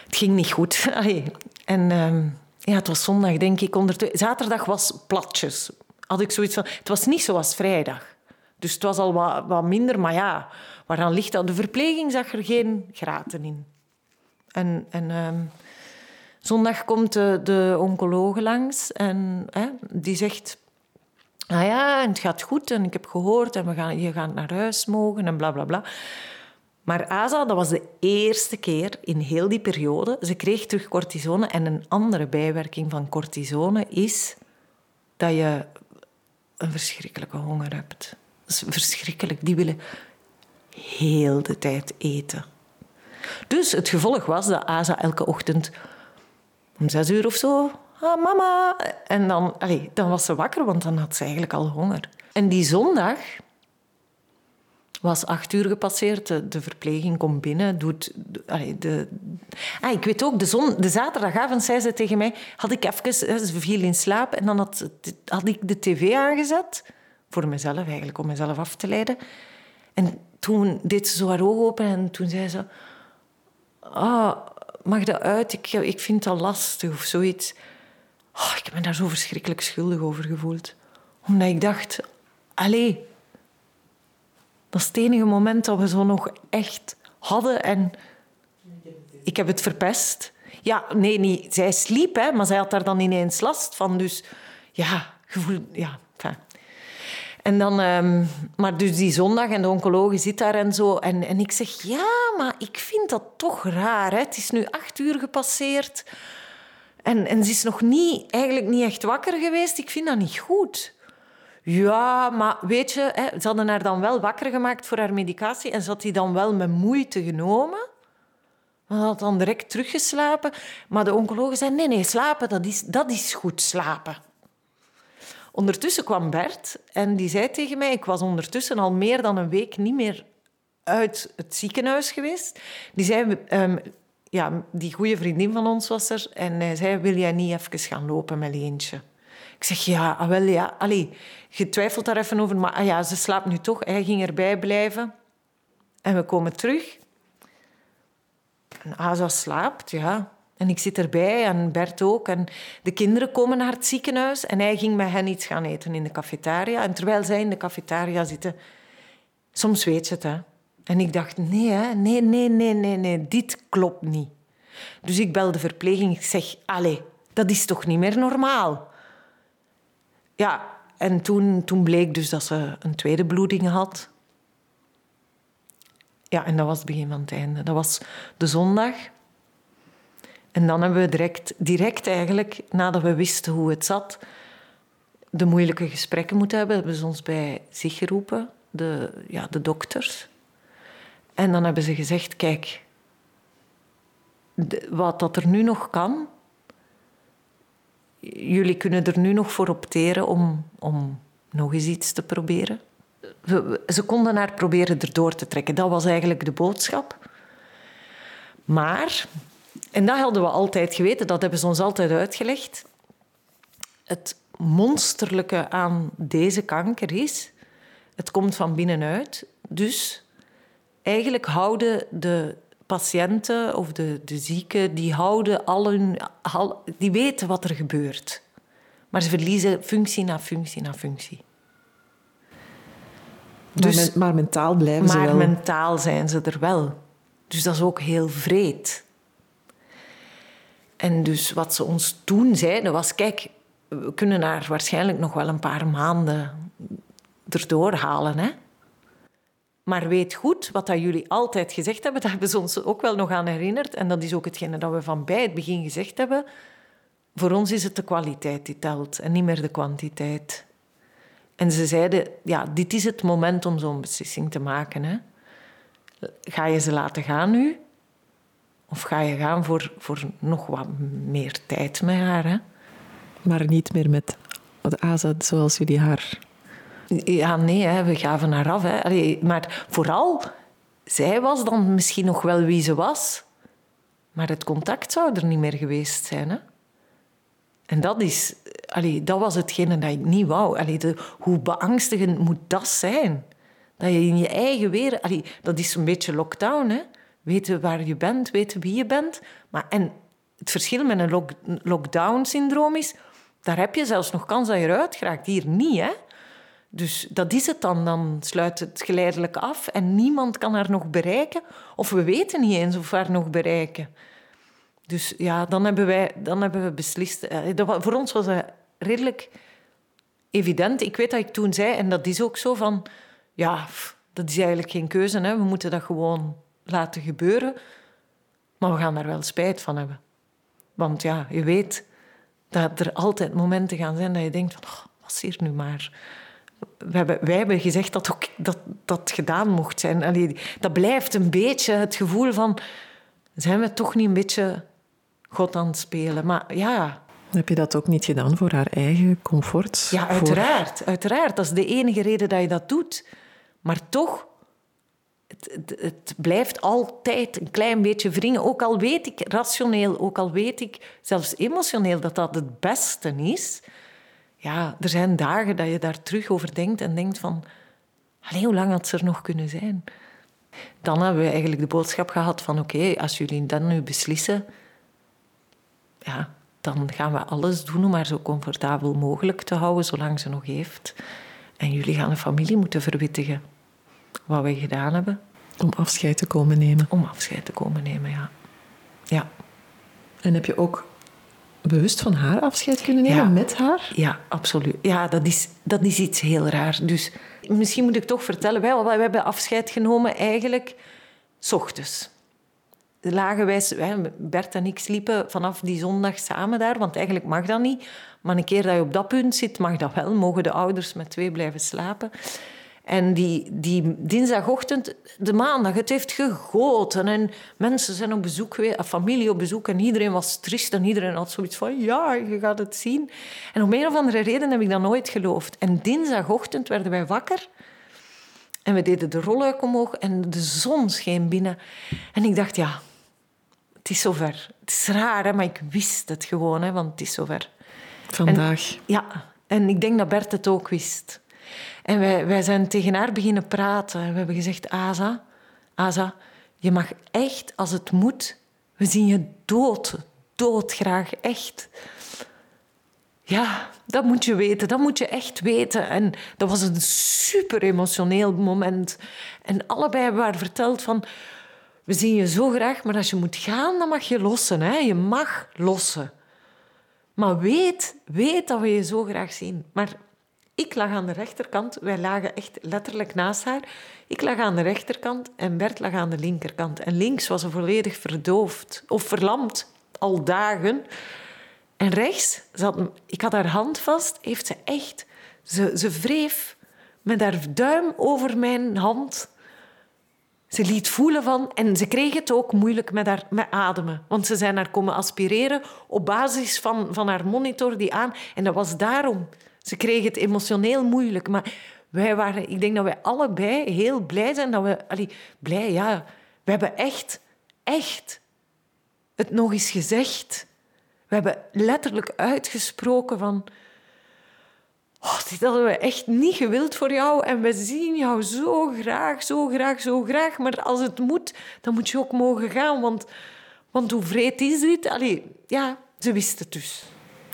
het ging niet goed. en uh, ja, het was zondag, denk ik. Onder Zaterdag was platjes. Had ik zoiets van... Het was niet zoals vrijdag. Dus het was al wat, wat minder. Maar ja, waaraan ligt dat? De verpleging zag er geen graten in. En... en uh, Zondag komt de, de oncoloog langs en hè, die zegt... Ah ja, het gaat goed en ik heb gehoord en we gaan, je gaat naar huis mogen en bla bla bla. Maar Asa, dat was de eerste keer in heel die periode. Ze kreeg terug cortisone en een andere bijwerking van cortisone is dat je een verschrikkelijke honger hebt. Dat is verschrikkelijk. Die willen heel de tijd eten. Dus het gevolg was dat Asa elke ochtend om zes uur of zo. Ah, mama. En dan, allee, dan was ze wakker, want dan had ze eigenlijk al honger. En die zondag was acht uur gepasseerd. De, verpleging komt binnen, doet... Allee, de, ah, ik weet ook, de, zon, de zaterdagavond zei ze tegen mij... Had ik even... Ze viel in slaap en dan had, had ik de tv aangezet. Voor mezelf eigenlijk, om mezelf af te leiden. En toen deed ze zo haar ogen open en toen zei ze... Ah, mag dat uit? Ik, ik vind dat lastig of zoiets. Oh, ik heb me daar zo verschrikkelijk schuldig over gevoeld. Omdat ik dacht, allee, dat is het enige moment dat we zo nog echt hadden en ik heb het verpest. Ja, nee, niet. zij sliep, hè, maar zij had daar dan ineens last van. Dus ja, gevoel, ja, en dan, um, maar dus die zondag en de oncoloog zit daar en zo. En, en ik zeg, ja, maar ik vind dat toch raar. Hè? Het is nu acht uur gepasseerd. En, en ze is nog niet, eigenlijk niet echt wakker geweest. Ik vind dat niet goed. Ja, maar weet je, hè, ze hadden haar dan wel wakker gemaakt voor haar medicatie. En ze had die dan wel met moeite genomen. Ze had dan direct teruggeslapen. Maar de oncoloog zei, nee, nee, slapen, dat is, dat is goed slapen. Ondertussen kwam Bert en die zei tegen mij... Ik was ondertussen al meer dan een week niet meer uit het ziekenhuis geweest. Die zei... Um, ja, die goede vriendin van ons was er. En zei, wil jij niet even gaan lopen met Leentje? Ik zeg, ja, ah, wel ja. Allee, je twijfelt daar even over. Maar ah, ja, ze slaapt nu toch. Hij ging erbij blijven. En we komen terug. En Asa slaapt, ja. En ik zit erbij en Bert ook. En de kinderen komen naar het ziekenhuis en hij ging met hen iets gaan eten in de cafetaria. En terwijl zij in de cafetaria zitten, soms weet je het, hè. En ik dacht, nee, hè, nee, nee, nee, nee, nee, dit klopt niet. Dus ik bel de verpleging. Ik zeg, allee, dat is toch niet meer normaal? Ja, en toen, toen bleek dus dat ze een tweede bloeding had. Ja, en dat was het begin van het einde. Dat was de zondag. En dan hebben we direct, direct eigenlijk, nadat we wisten hoe het zat, de moeilijke gesprekken moeten hebben. Hebben ze ons bij zich geroepen, de, ja, de dokters. En dan hebben ze gezegd, kijk, wat dat er nu nog kan, jullie kunnen er nu nog voor opteren om, om nog eens iets te proberen. Ze konden haar proberen erdoor te trekken. Dat was eigenlijk de boodschap. Maar, en dat hadden we altijd geweten, dat hebben ze ons altijd uitgelegd. Het monsterlijke aan deze kanker is, het komt van binnenuit. Dus eigenlijk houden de patiënten of de, de zieken, die houden al hun, die weten wat er gebeurt. Maar ze verliezen functie na functie na functie. Dus, maar, maar mentaal blijven ze wel. Maar mentaal zijn ze er wel. Dus dat is ook heel vreed. En dus wat ze ons toen zeiden was... Kijk, we kunnen haar waarschijnlijk nog wel een paar maanden erdoor halen. Hè? Maar weet goed, wat dat jullie altijd gezegd hebben, daar hebben ze ons ook wel nog aan herinnerd. En dat is ook hetgene dat we van bij het begin gezegd hebben. Voor ons is het de kwaliteit die telt en niet meer de kwantiteit. En ze zeiden, ja, dit is het moment om zo'n beslissing te maken. Hè. Ga je ze laten gaan nu? Of ga je gaan voor, voor nog wat meer tijd met haar? Hè? Maar niet meer met de Azad zoals jullie haar ja, nee, hè, we gaven haar af. Hè. maar vooral, zij was dan misschien nog wel wie ze was. Maar het contact zou er niet meer geweest zijn. Hè. En dat, is, allee, dat was hetgene dat ik niet wou. Allee, de, hoe beangstigend moet dat zijn? Dat je in je eigen weer... Allee, dat is een beetje lockdown. Hè? Weten waar je bent, weten wie je bent. Maar, en het verschil met een lockdown-syndroom is... Daar heb je zelfs nog kans dat je eruit geraakt. Hier niet, hè? Dus dat is het dan. Dan sluit het geleidelijk af en niemand kan haar nog bereiken. Of we weten niet eens of we haar nog bereiken. Dus ja, dan hebben, wij, dan hebben we beslist. Eh, voor ons was dat redelijk evident. Ik weet dat ik toen zei, en dat is ook zo van... Ja, dat is eigenlijk geen keuze. Hè. We moeten dat gewoon laten gebeuren. Maar we gaan daar wel spijt van hebben. Want ja, je weet dat er altijd momenten gaan zijn dat je denkt van... Oh, was hier nu maar we hebben, wij hebben gezegd dat ook, dat, dat gedaan mocht zijn. Allee, dat blijft een beetje het gevoel van... Zijn we toch niet een beetje God aan het spelen? Maar ja... Heb je dat ook niet gedaan voor haar eigen comfort? Ja, uiteraard. Uiteraard. Dat is de enige reden dat je dat doet. Maar toch... Het, blijft altijd een klein beetje wringen. Ook al weet ik rationeel, ook al weet ik zelfs emotioneel dat dat het beste is ja, er zijn dagen dat je daar terug over denkt en denkt van... Allee, hoe lang had ze er nog kunnen zijn? Dan hebben we eigenlijk de boodschap gehad van... Oké, als jullie dan nu beslissen... Ja, dan gaan we alles doen om haar zo comfortabel mogelijk te houden... zolang ze nog heeft. En jullie gaan de familie moeten verwittigen. Wat wij gedaan hebben. Om afscheid te komen nemen. Om afscheid te komen nemen, ja. Ja. En heb je ook bewust van haar afscheid kunnen nemen met haar? Ja, absoluut. Ja, dat is, dat is iets heel raar. Dus misschien moet ik toch vertellen, wij, wij hebben afscheid genomen eigenlijk s ochtends. Lagen wij, Bert en ik sliepen vanaf die zondag samen daar, want eigenlijk mag dat niet. Maar een keer dat je op dat punt zit, mag dat wel. Mogen de ouders met twee blijven slapen. En die, die dinsdagochtend, de maandag, het heeft gegoten. En mensen zijn op bezoek geweest, familie op bezoek. En iedereen was triest en iedereen had zoiets van... Ja, je gaat het zien. En om een of andere reden heb ik dat nooit geloofd. En dinsdagochtend werden wij wakker. En we deden de rolluik omhoog en de zon scheen binnen. En ik dacht, ja, het is zover. Het is raar, hè, maar ik wist het gewoon, hè, want het is zover. Vandaag. ja, en ik denk dat Bert het ook wist. En wij, wij zijn tegen haar beginnen praten. We hebben gezegd, Asa, Asa, je mag echt, als het moet, we zien je dood, doodgraag, echt. Ja, dat moet je weten, dat moet je echt weten. En dat was een super emotioneel moment. En allebei hebben haar verteld van... We zien je zo graag, maar als je moet gaan, dan mag je lossen. Hè? Je mag lossen. Maar weet, weet dat we je zo graag zien. Maar Ik lag aan de rechterkant. Wij lagen echt letterlijk naast haar. Ik lag aan de rechterkant en Bert lag aan de linkerkant. En links was ze volledig verdoofd of verlamd, al dagen. En rechts, zat, ik had haar hand vast, heeft ze echt... Ze, ze wreef met haar duim over mijn hand. Ze liet voelen van... En ze kreeg het ook moeilijk met, haar, met ademen. Want ze zijn haar komen aspireren op basis van, van haar monitor die aan... En dat was daarom. Ze kreeg het emotioneel moeilijk. Maar wij waren... Ik denk dat wij allebei heel blij zijn dat we... Allee, blij, ja. We hebben echt, echt het nog eens gezegd. We hebben letterlijk uitgesproken van... Oh, dit hadden we echt niet gewild voor jou en we zien jou zo graag, zo graag, zo graag. Maar als het moet, dan moet je ook mogen gaan, want, want hoe vreed is dit? Allee, ja, ze wist het dus.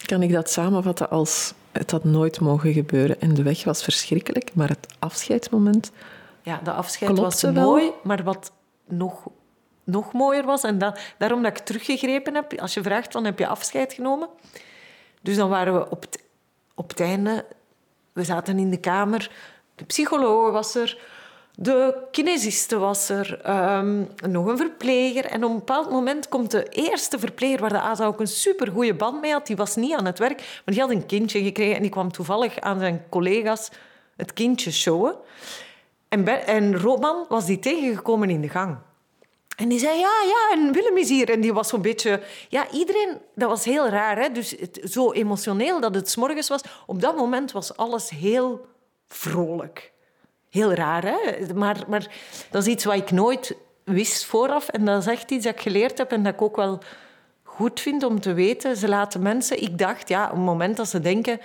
Kan ik dat samenvatten als het had nooit mogen gebeuren en de weg was verschrikkelijk, maar het afscheidsmoment... Ja, de afscheid was mooi, maar wat nog, nog mooier was, en dat, daarom dat ik teruggegrepen heb, als je vraagt van heb je afscheid genomen? Dus dan waren we op het op het einde, we zaten in de kamer, de psycholoog was er, de kinesiste was er, ehm, nog een verpleger. En op een bepaald moment komt de eerste verpleger, waar de Aza ook een supergoeie band mee had, die was niet aan het werk, maar die had een kindje gekregen en die kwam toevallig aan zijn collega's het kindje showen. En, en Roman was die tegengekomen in de gang. En die zei, ja, ja, en Willem is hier. En die was zo'n beetje... Ja, iedereen... Dat was heel raar, hè. Dus zo emotioneel dat het s morgens was. Op dat moment was alles heel vrolijk. Heel raar, hè. Maar, maar dat is iets wat ik nooit wist vooraf. En dat is echt iets dat ik geleerd heb en dat ik ook wel goed vind om te weten. Ze laten mensen... Ik dacht, ja, op het moment dat ze denken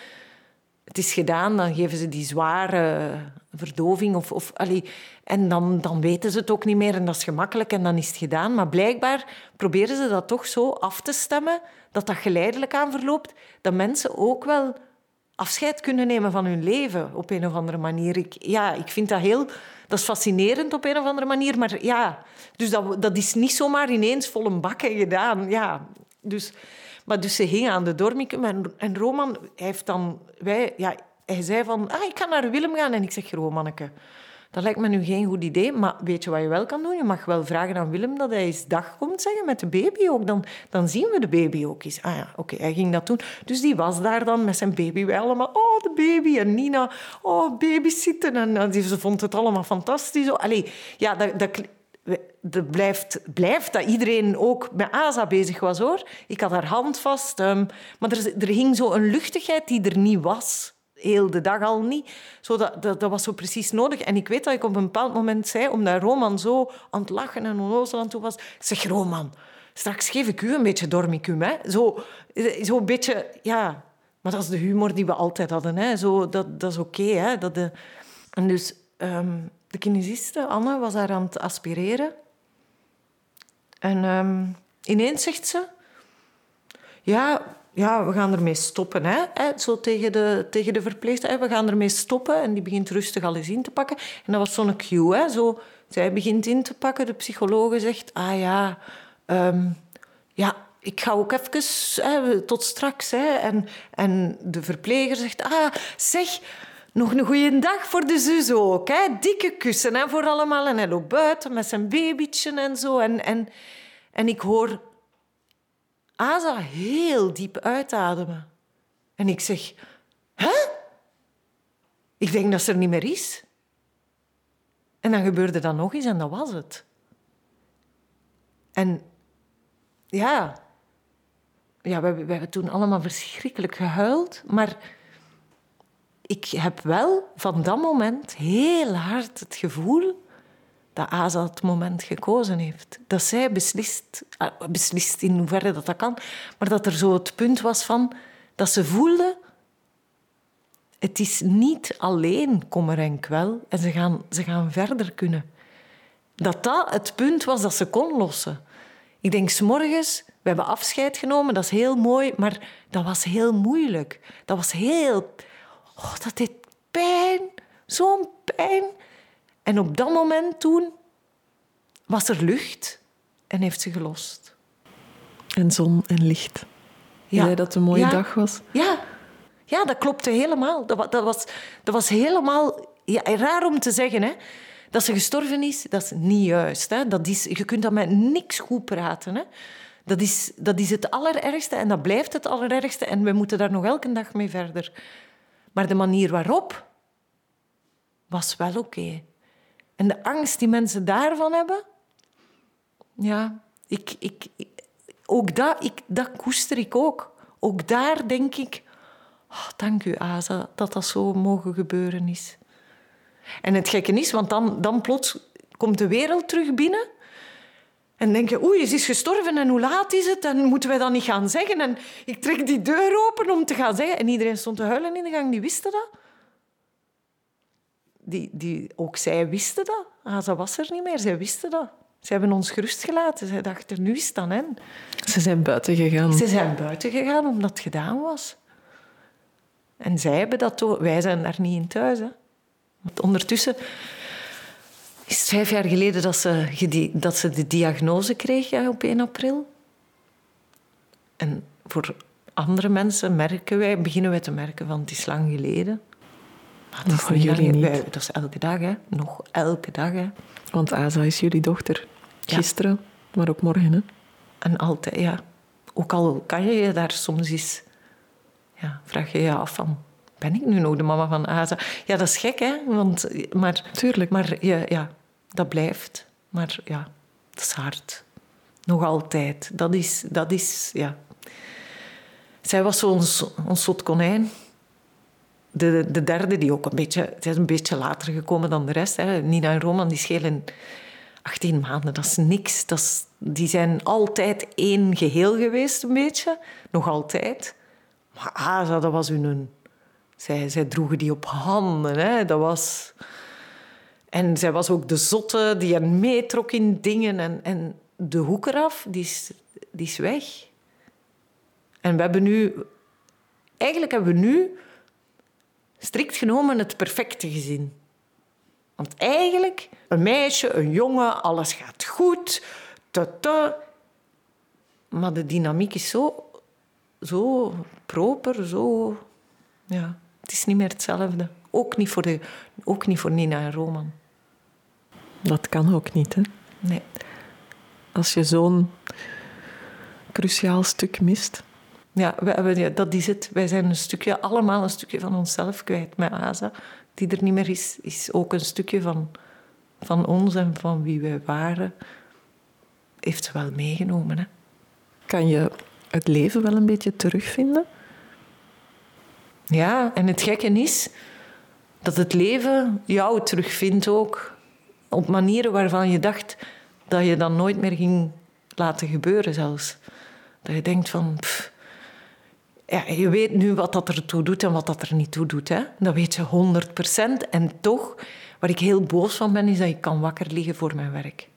het is gedaan, dan geven ze die zware verdoving. Of, of, allee, en dan, dan weten ze het ook niet meer en dat is gemakkelijk en dan is het gedaan. Maar blijkbaar proberen ze dat toch zo af te stemmen, dat dat geleidelijk aan verloopt, dat mensen ook wel afscheid kunnen nemen van hun leven op een of andere manier. Ik, ja, ik vind dat heel... Dat is fascinerend op een of andere manier, maar ja... Dus dat, dat is niet zomaar ineens vol een bakken gedaan. Ja, dus... Maar dus ze hing aan de dormicum en, en Roman heeft dan... Wij, ja, hij zei van, ah, ik ga naar Willem gaan. En ik zeg, Romanneke, dat lijkt me nu geen goed idee. Maar weet je wat je wel kan doen? Je mag wel vragen aan Willem dat hij eens dag komt zeggen met de baby ook. Dan, dan zien we de baby ook eens. Ah ja, oké, hij ging dat doen. Dus die was daar dan met zijn baby. Wij allemaal, oh, de baby. En Nina, oh, babysitten. En, en ze vond het allemaal fantastisch. Allee, ja, dat, dat, blijft, blijft dat iedereen ook met Asa bezig was, hoor. Ik had haar hand vast. Um, maar er, er hing zo een luchtigheid die er niet was. Heel de dag al niet. Zo dat, dat, was zo precies nodig. En ik weet dat ik op een bepaald moment zei, omdat Roman zo aan het lachen en onnozel aan toe was... Ik zeg, Roman, straks geef ik u een beetje dormicum. Hè? Zo, zo een beetje... Ja, maar dat is de humor die we altijd hadden. Hè? Zo, dat, dat is oké. hè? dat de... En dus... Um, de kinesiste, Anne, was daar aan het aspireren. En um, ineens zegt ze... Ja, ja, we gaan ermee stoppen. Hè? Zo tegen de, tegen de verpleegster. We gaan ermee stoppen. En die begint rustig al in te pakken. En dat was zo'n cue. Hè? Zo, zij begint in te pakken. De psychologe zegt... Ah ja... Um, ja, ik ga ook even... Hè, tot straks. Hè? En, en de verpleger zegt... Ah, zeg... Nog een goede dag voor de zus ook. Hè? Dikke kussen hè, voor allemaal. En hij buiten met zijn babytje en zo. En, en, en ik hoor Asa heel diep uitademen. En ik zeg, hè? Ik denk dat ze er niet meer is. En dan gebeurde dat nog eens en dat was het. En ja, ja we, we hebben toen allemaal verschrikkelijk gehuild, maar ik heb wel van dat moment heel hard het gevoel dat Asa het moment gekozen heeft. Dat zij beslist, ah, beslist in hoeverre dat, dat kan, maar dat er zo het punt was van dat ze voelde het is niet alleen kommer en kwel en ze gaan, ze gaan verder kunnen. Dat dat het punt was dat ze kon lossen. Ik denk, s morgens, we hebben afscheid genomen, dat is heel mooi, maar dat was heel moeilijk. Dat was heel... Oh, dat deed pijn, zo'n pijn. En op dat moment toen was er lucht en heeft ze gelost. En zon en licht. Ja. Jij dat het een mooie dag was? Ja. Ja, dat klopte helemaal. Dat, dat, was, dat was helemaal... Ja, raar om te zeggen, hè. Dat ze gestorven is, dat is niet juist. Hè. Dat is, je kunt dat met niks goed praten. Hè. Dat, is, dat is het allerergste en dat blijft het allerergste. En we moeten daar nog elke dag mee verder. Maar de manier waarop was wel oké. En de angst die mensen daarvan hebben... Ja, ik, ik, ook dat, ik, dat koester ik ook. Ook daar denk ik... Oh, dank u, Asa, dat dat zo mogen gebeuren is. En het gekke is, want dan, dan plots komt de wereld terug binnen. En denk je, oei, ze is gestorven en hoe laat is het? En moeten wij dat niet gaan zeggen? En ik trek die deur open om te gaan zeggen. En iedereen stond te huilen in de gang, die wisten dat. Die, die, ook zij wisten dat. Asa was er niet meer, zij wisten dat. Ze hebben ons gerust gelaten. Zij dachten, nu is het aan hen. Ze zijn buiten gegaan. Ze zijn buiten gegaan omdat het gedaan was. En zij hebben dat ook. Wij zijn daar niet in thuis. Hè. Want ondertussen is het vijf jaar geleden dat ze, dat ze de diagnose kreeg ja, op 1 april. En voor andere mensen merken wij, beginnen wij te merken van het is lang geleden. Maar is voor jullie lang- niet. dat is elke dag, hè. Nog elke dag, hè. Want Asa is jullie dochter. Ja. Gisteren, maar ook morgen. Hè? En altijd, ja. Ook al kan je je daar soms eens... Ja, vraag je je af van... Ben ik nu nog de mama van Asa? Ja, dat is gek, hè. Want, maar Tuurlijk. maar je, ja, dat blijft. Maar ja, dat is hard. Nog altijd. Dat is... Dat is ja. Zij was zo ons, ons konijn. De, de derde, die ook een beetje... Is een beetje later gekomen dan de rest. Hè. Nina en Roman, die schelen 18 maanden. Dat is niks. Dat is, die zijn altijd één geheel geweest, een beetje. Nog altijd. Maar Asa, dat was hun... Zij, zij droegen die op handen. Hè. Dat was... En zij was ook de zotte die hen meetrok in dingen. En, en de hoek eraf, die is, die is weg. En we hebben nu... Eigenlijk hebben we nu strikt genomen het perfecte gezin. Want eigenlijk, een meisje, een jongen, alles gaat goed. Maar de dynamiek is zo, zo proper, zo... Ja, het is niet meer hetzelfde. Ook niet voor, de, ook niet voor Nina en Roman. Dat kan ook niet. Hè? Nee. Als je zo'n cruciaal stuk mist. Ja, we dat is het. Wij zijn een stukje, allemaal een stukje van onszelf kwijt. Met Asa, die er niet meer is, is ook een stukje van, van ons en van wie wij waren. Heeft ze wel meegenomen. Hè? Kan je het leven wel een beetje terugvinden? Ja, en het gekke is dat het leven jou terugvindt ook. Op manieren waarvan je dacht dat je dat nooit meer ging laten gebeuren zelfs. Dat je denkt van... pff, ja, je weet nu wat dat er toe doet en wat dat er niet toe doet. Hè? Dat weet je 100 procent. En toch, waar ik heel boos van ben, is dat ik kan wakker liggen voor mijn werk.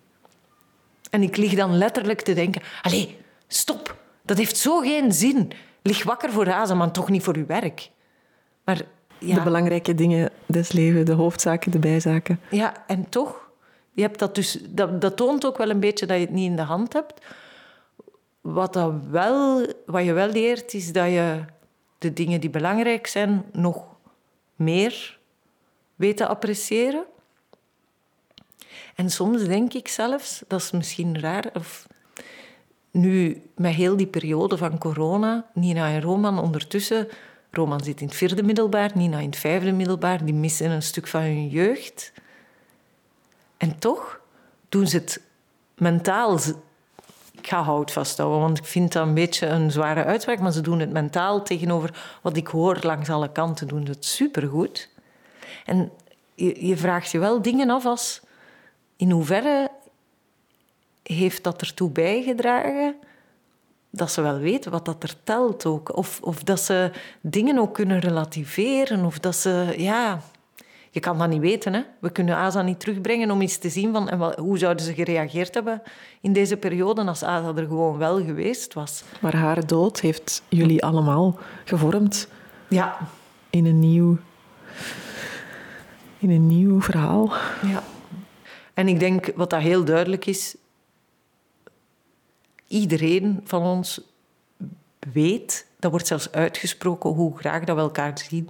En ik lig dan letterlijk te denken... Allee, stop. Dat heeft zo geen zin. Lig wakker voor Hazen, maar toch niet voor uw werk. Maar ja, De belangrijke dingen des levens, de hoofdzaken, de bijzaken. ja, en toch, je hebt dat, dus, dat, dat toont ook wel een beetje dat je het niet in de hand hebt. Wat, wel, wat je wel leert, is dat je de dingen die belangrijk zijn nog meer weet te appreciëren. En soms denk ik zelfs, dat is misschien raar, of nu met heel die periode van corona, Nina en Roman ondertussen, Roman zit in het vierde middelbaar, Nina in het vijfde middelbaar, die missen een stuk van hun jeugd. En toch doen ze het mentaal. Ik ga hout vasthouden, want ik vind dat een beetje een zware uitspraak, maar ze doen het mentaal tegenover wat ik hoor langs alle kanten, doen ze het supergoed. En je, je vraagt je wel dingen af als in hoeverre heeft dat ertoe bijgedragen dat ze wel weten wat dat er telt ook. Of, of dat ze dingen ook kunnen relativeren. Of dat ze, ja... Je kan dat niet weten, hè. We kunnen Asa niet terugbrengen om eens te zien van... En hoe zouden ze gereageerd hebben in deze periode als Asa er gewoon wel geweest was. Maar haar dood heeft jullie allemaal gevormd Ja. in een nieuw, in een nieuw verhaal. ja. En ik denk, wat dat heel duidelijk is... Iedereen van ons weet, dat wordt zelfs uitgesproken hoe graag dat we elkaar zien.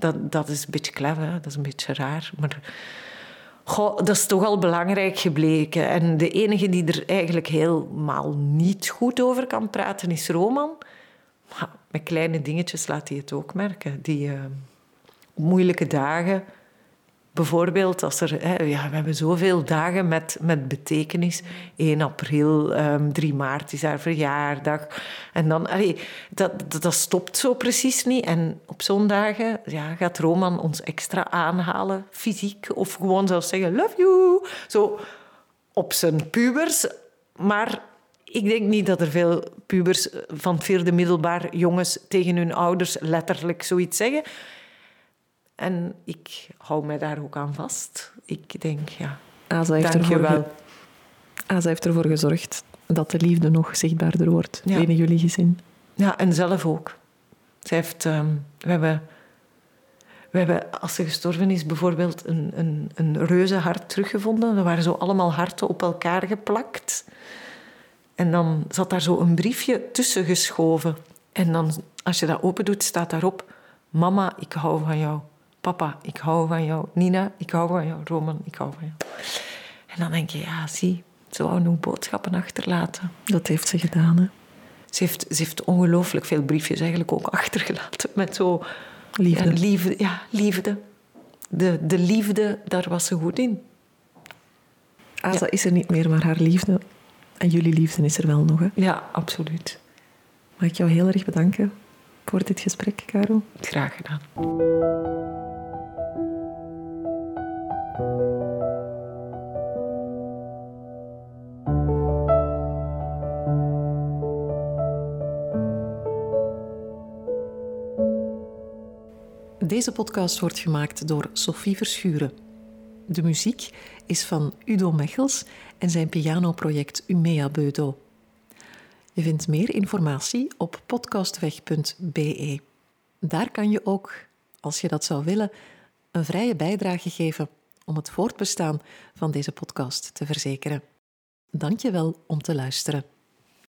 Dat, dat is een beetje clever, dat is een beetje raar. Maar dat is toch al belangrijk gebleken. En de enige die er eigenlijk helemaal niet goed over kan praten is Roman. Met kleine dingetjes laat hij het ook merken. Die uh, moeilijke dagen Bijvoorbeeld als er, hè, ja, we hebben zoveel dagen met, met betekenis. 1 april, um, ehm, 3 maart is haar verjaardag. En dan, allee, dat, dat, stopt zo precies niet. En op zo'n dagen ja, gaat Roman ons extra aanhalen, fysiek. Of gewoon zelfs zeggen, love you. Zo op zijn pubers. Maar ik denk niet dat er veel pubers van vierde middelbaar jongens tegen hun ouders letterlijk zoiets zeggen. En ik hou mij daar ook aan vast. Ik denk, ja, Asa heeft dank je wel. Asa heeft ervoor gezorgd dat de liefde nog zichtbaarder wordt binnen jullie gezin. Ja, en zelf ook. Zij heeft, um, we, hebben, we hebben, als ze gestorven is, bijvoorbeeld een, een, een reuze hart teruggevonden. Er waren zo allemaal harten op elkaar geplakt. En dan zat daar zo een briefje tussen geschoven. En dan, als je dat open doet, staat daarop... Mama, ik hou van jou. Papa, ik hou van jou. Nina, ik hou van jou. Roman, ik hou van jou. En dan denk je, ja, zie, ze wou nog boodschappen achterlaten. Dat heeft ze gedaan, hè? Ze heeft, ze heeft ongelooflijk veel briefjes eigenlijk ook achtergelaten. Met zo... Liefde. Ja, liefde. Ja, liefde. De, de liefde, daar was ze goed in. Asa is er niet meer, maar haar liefde en jullie liefde is er wel nog. Hè? Ja, absoluut. Mag ik jou heel erg bedanken voor dit gesprek, Caro? Graag gedaan. Deze podcast wordt gemaakt door Sophie Verschuren. De muziek is van Udo Mechels en zijn pianoproject Umea Beudo. Je vindt meer informatie op podcastweg.be. Daar kan je ook, als je dat zou willen, een vrije bijdrage geven om het voortbestaan van deze podcast te verzekeren. Dank je wel om te luisteren.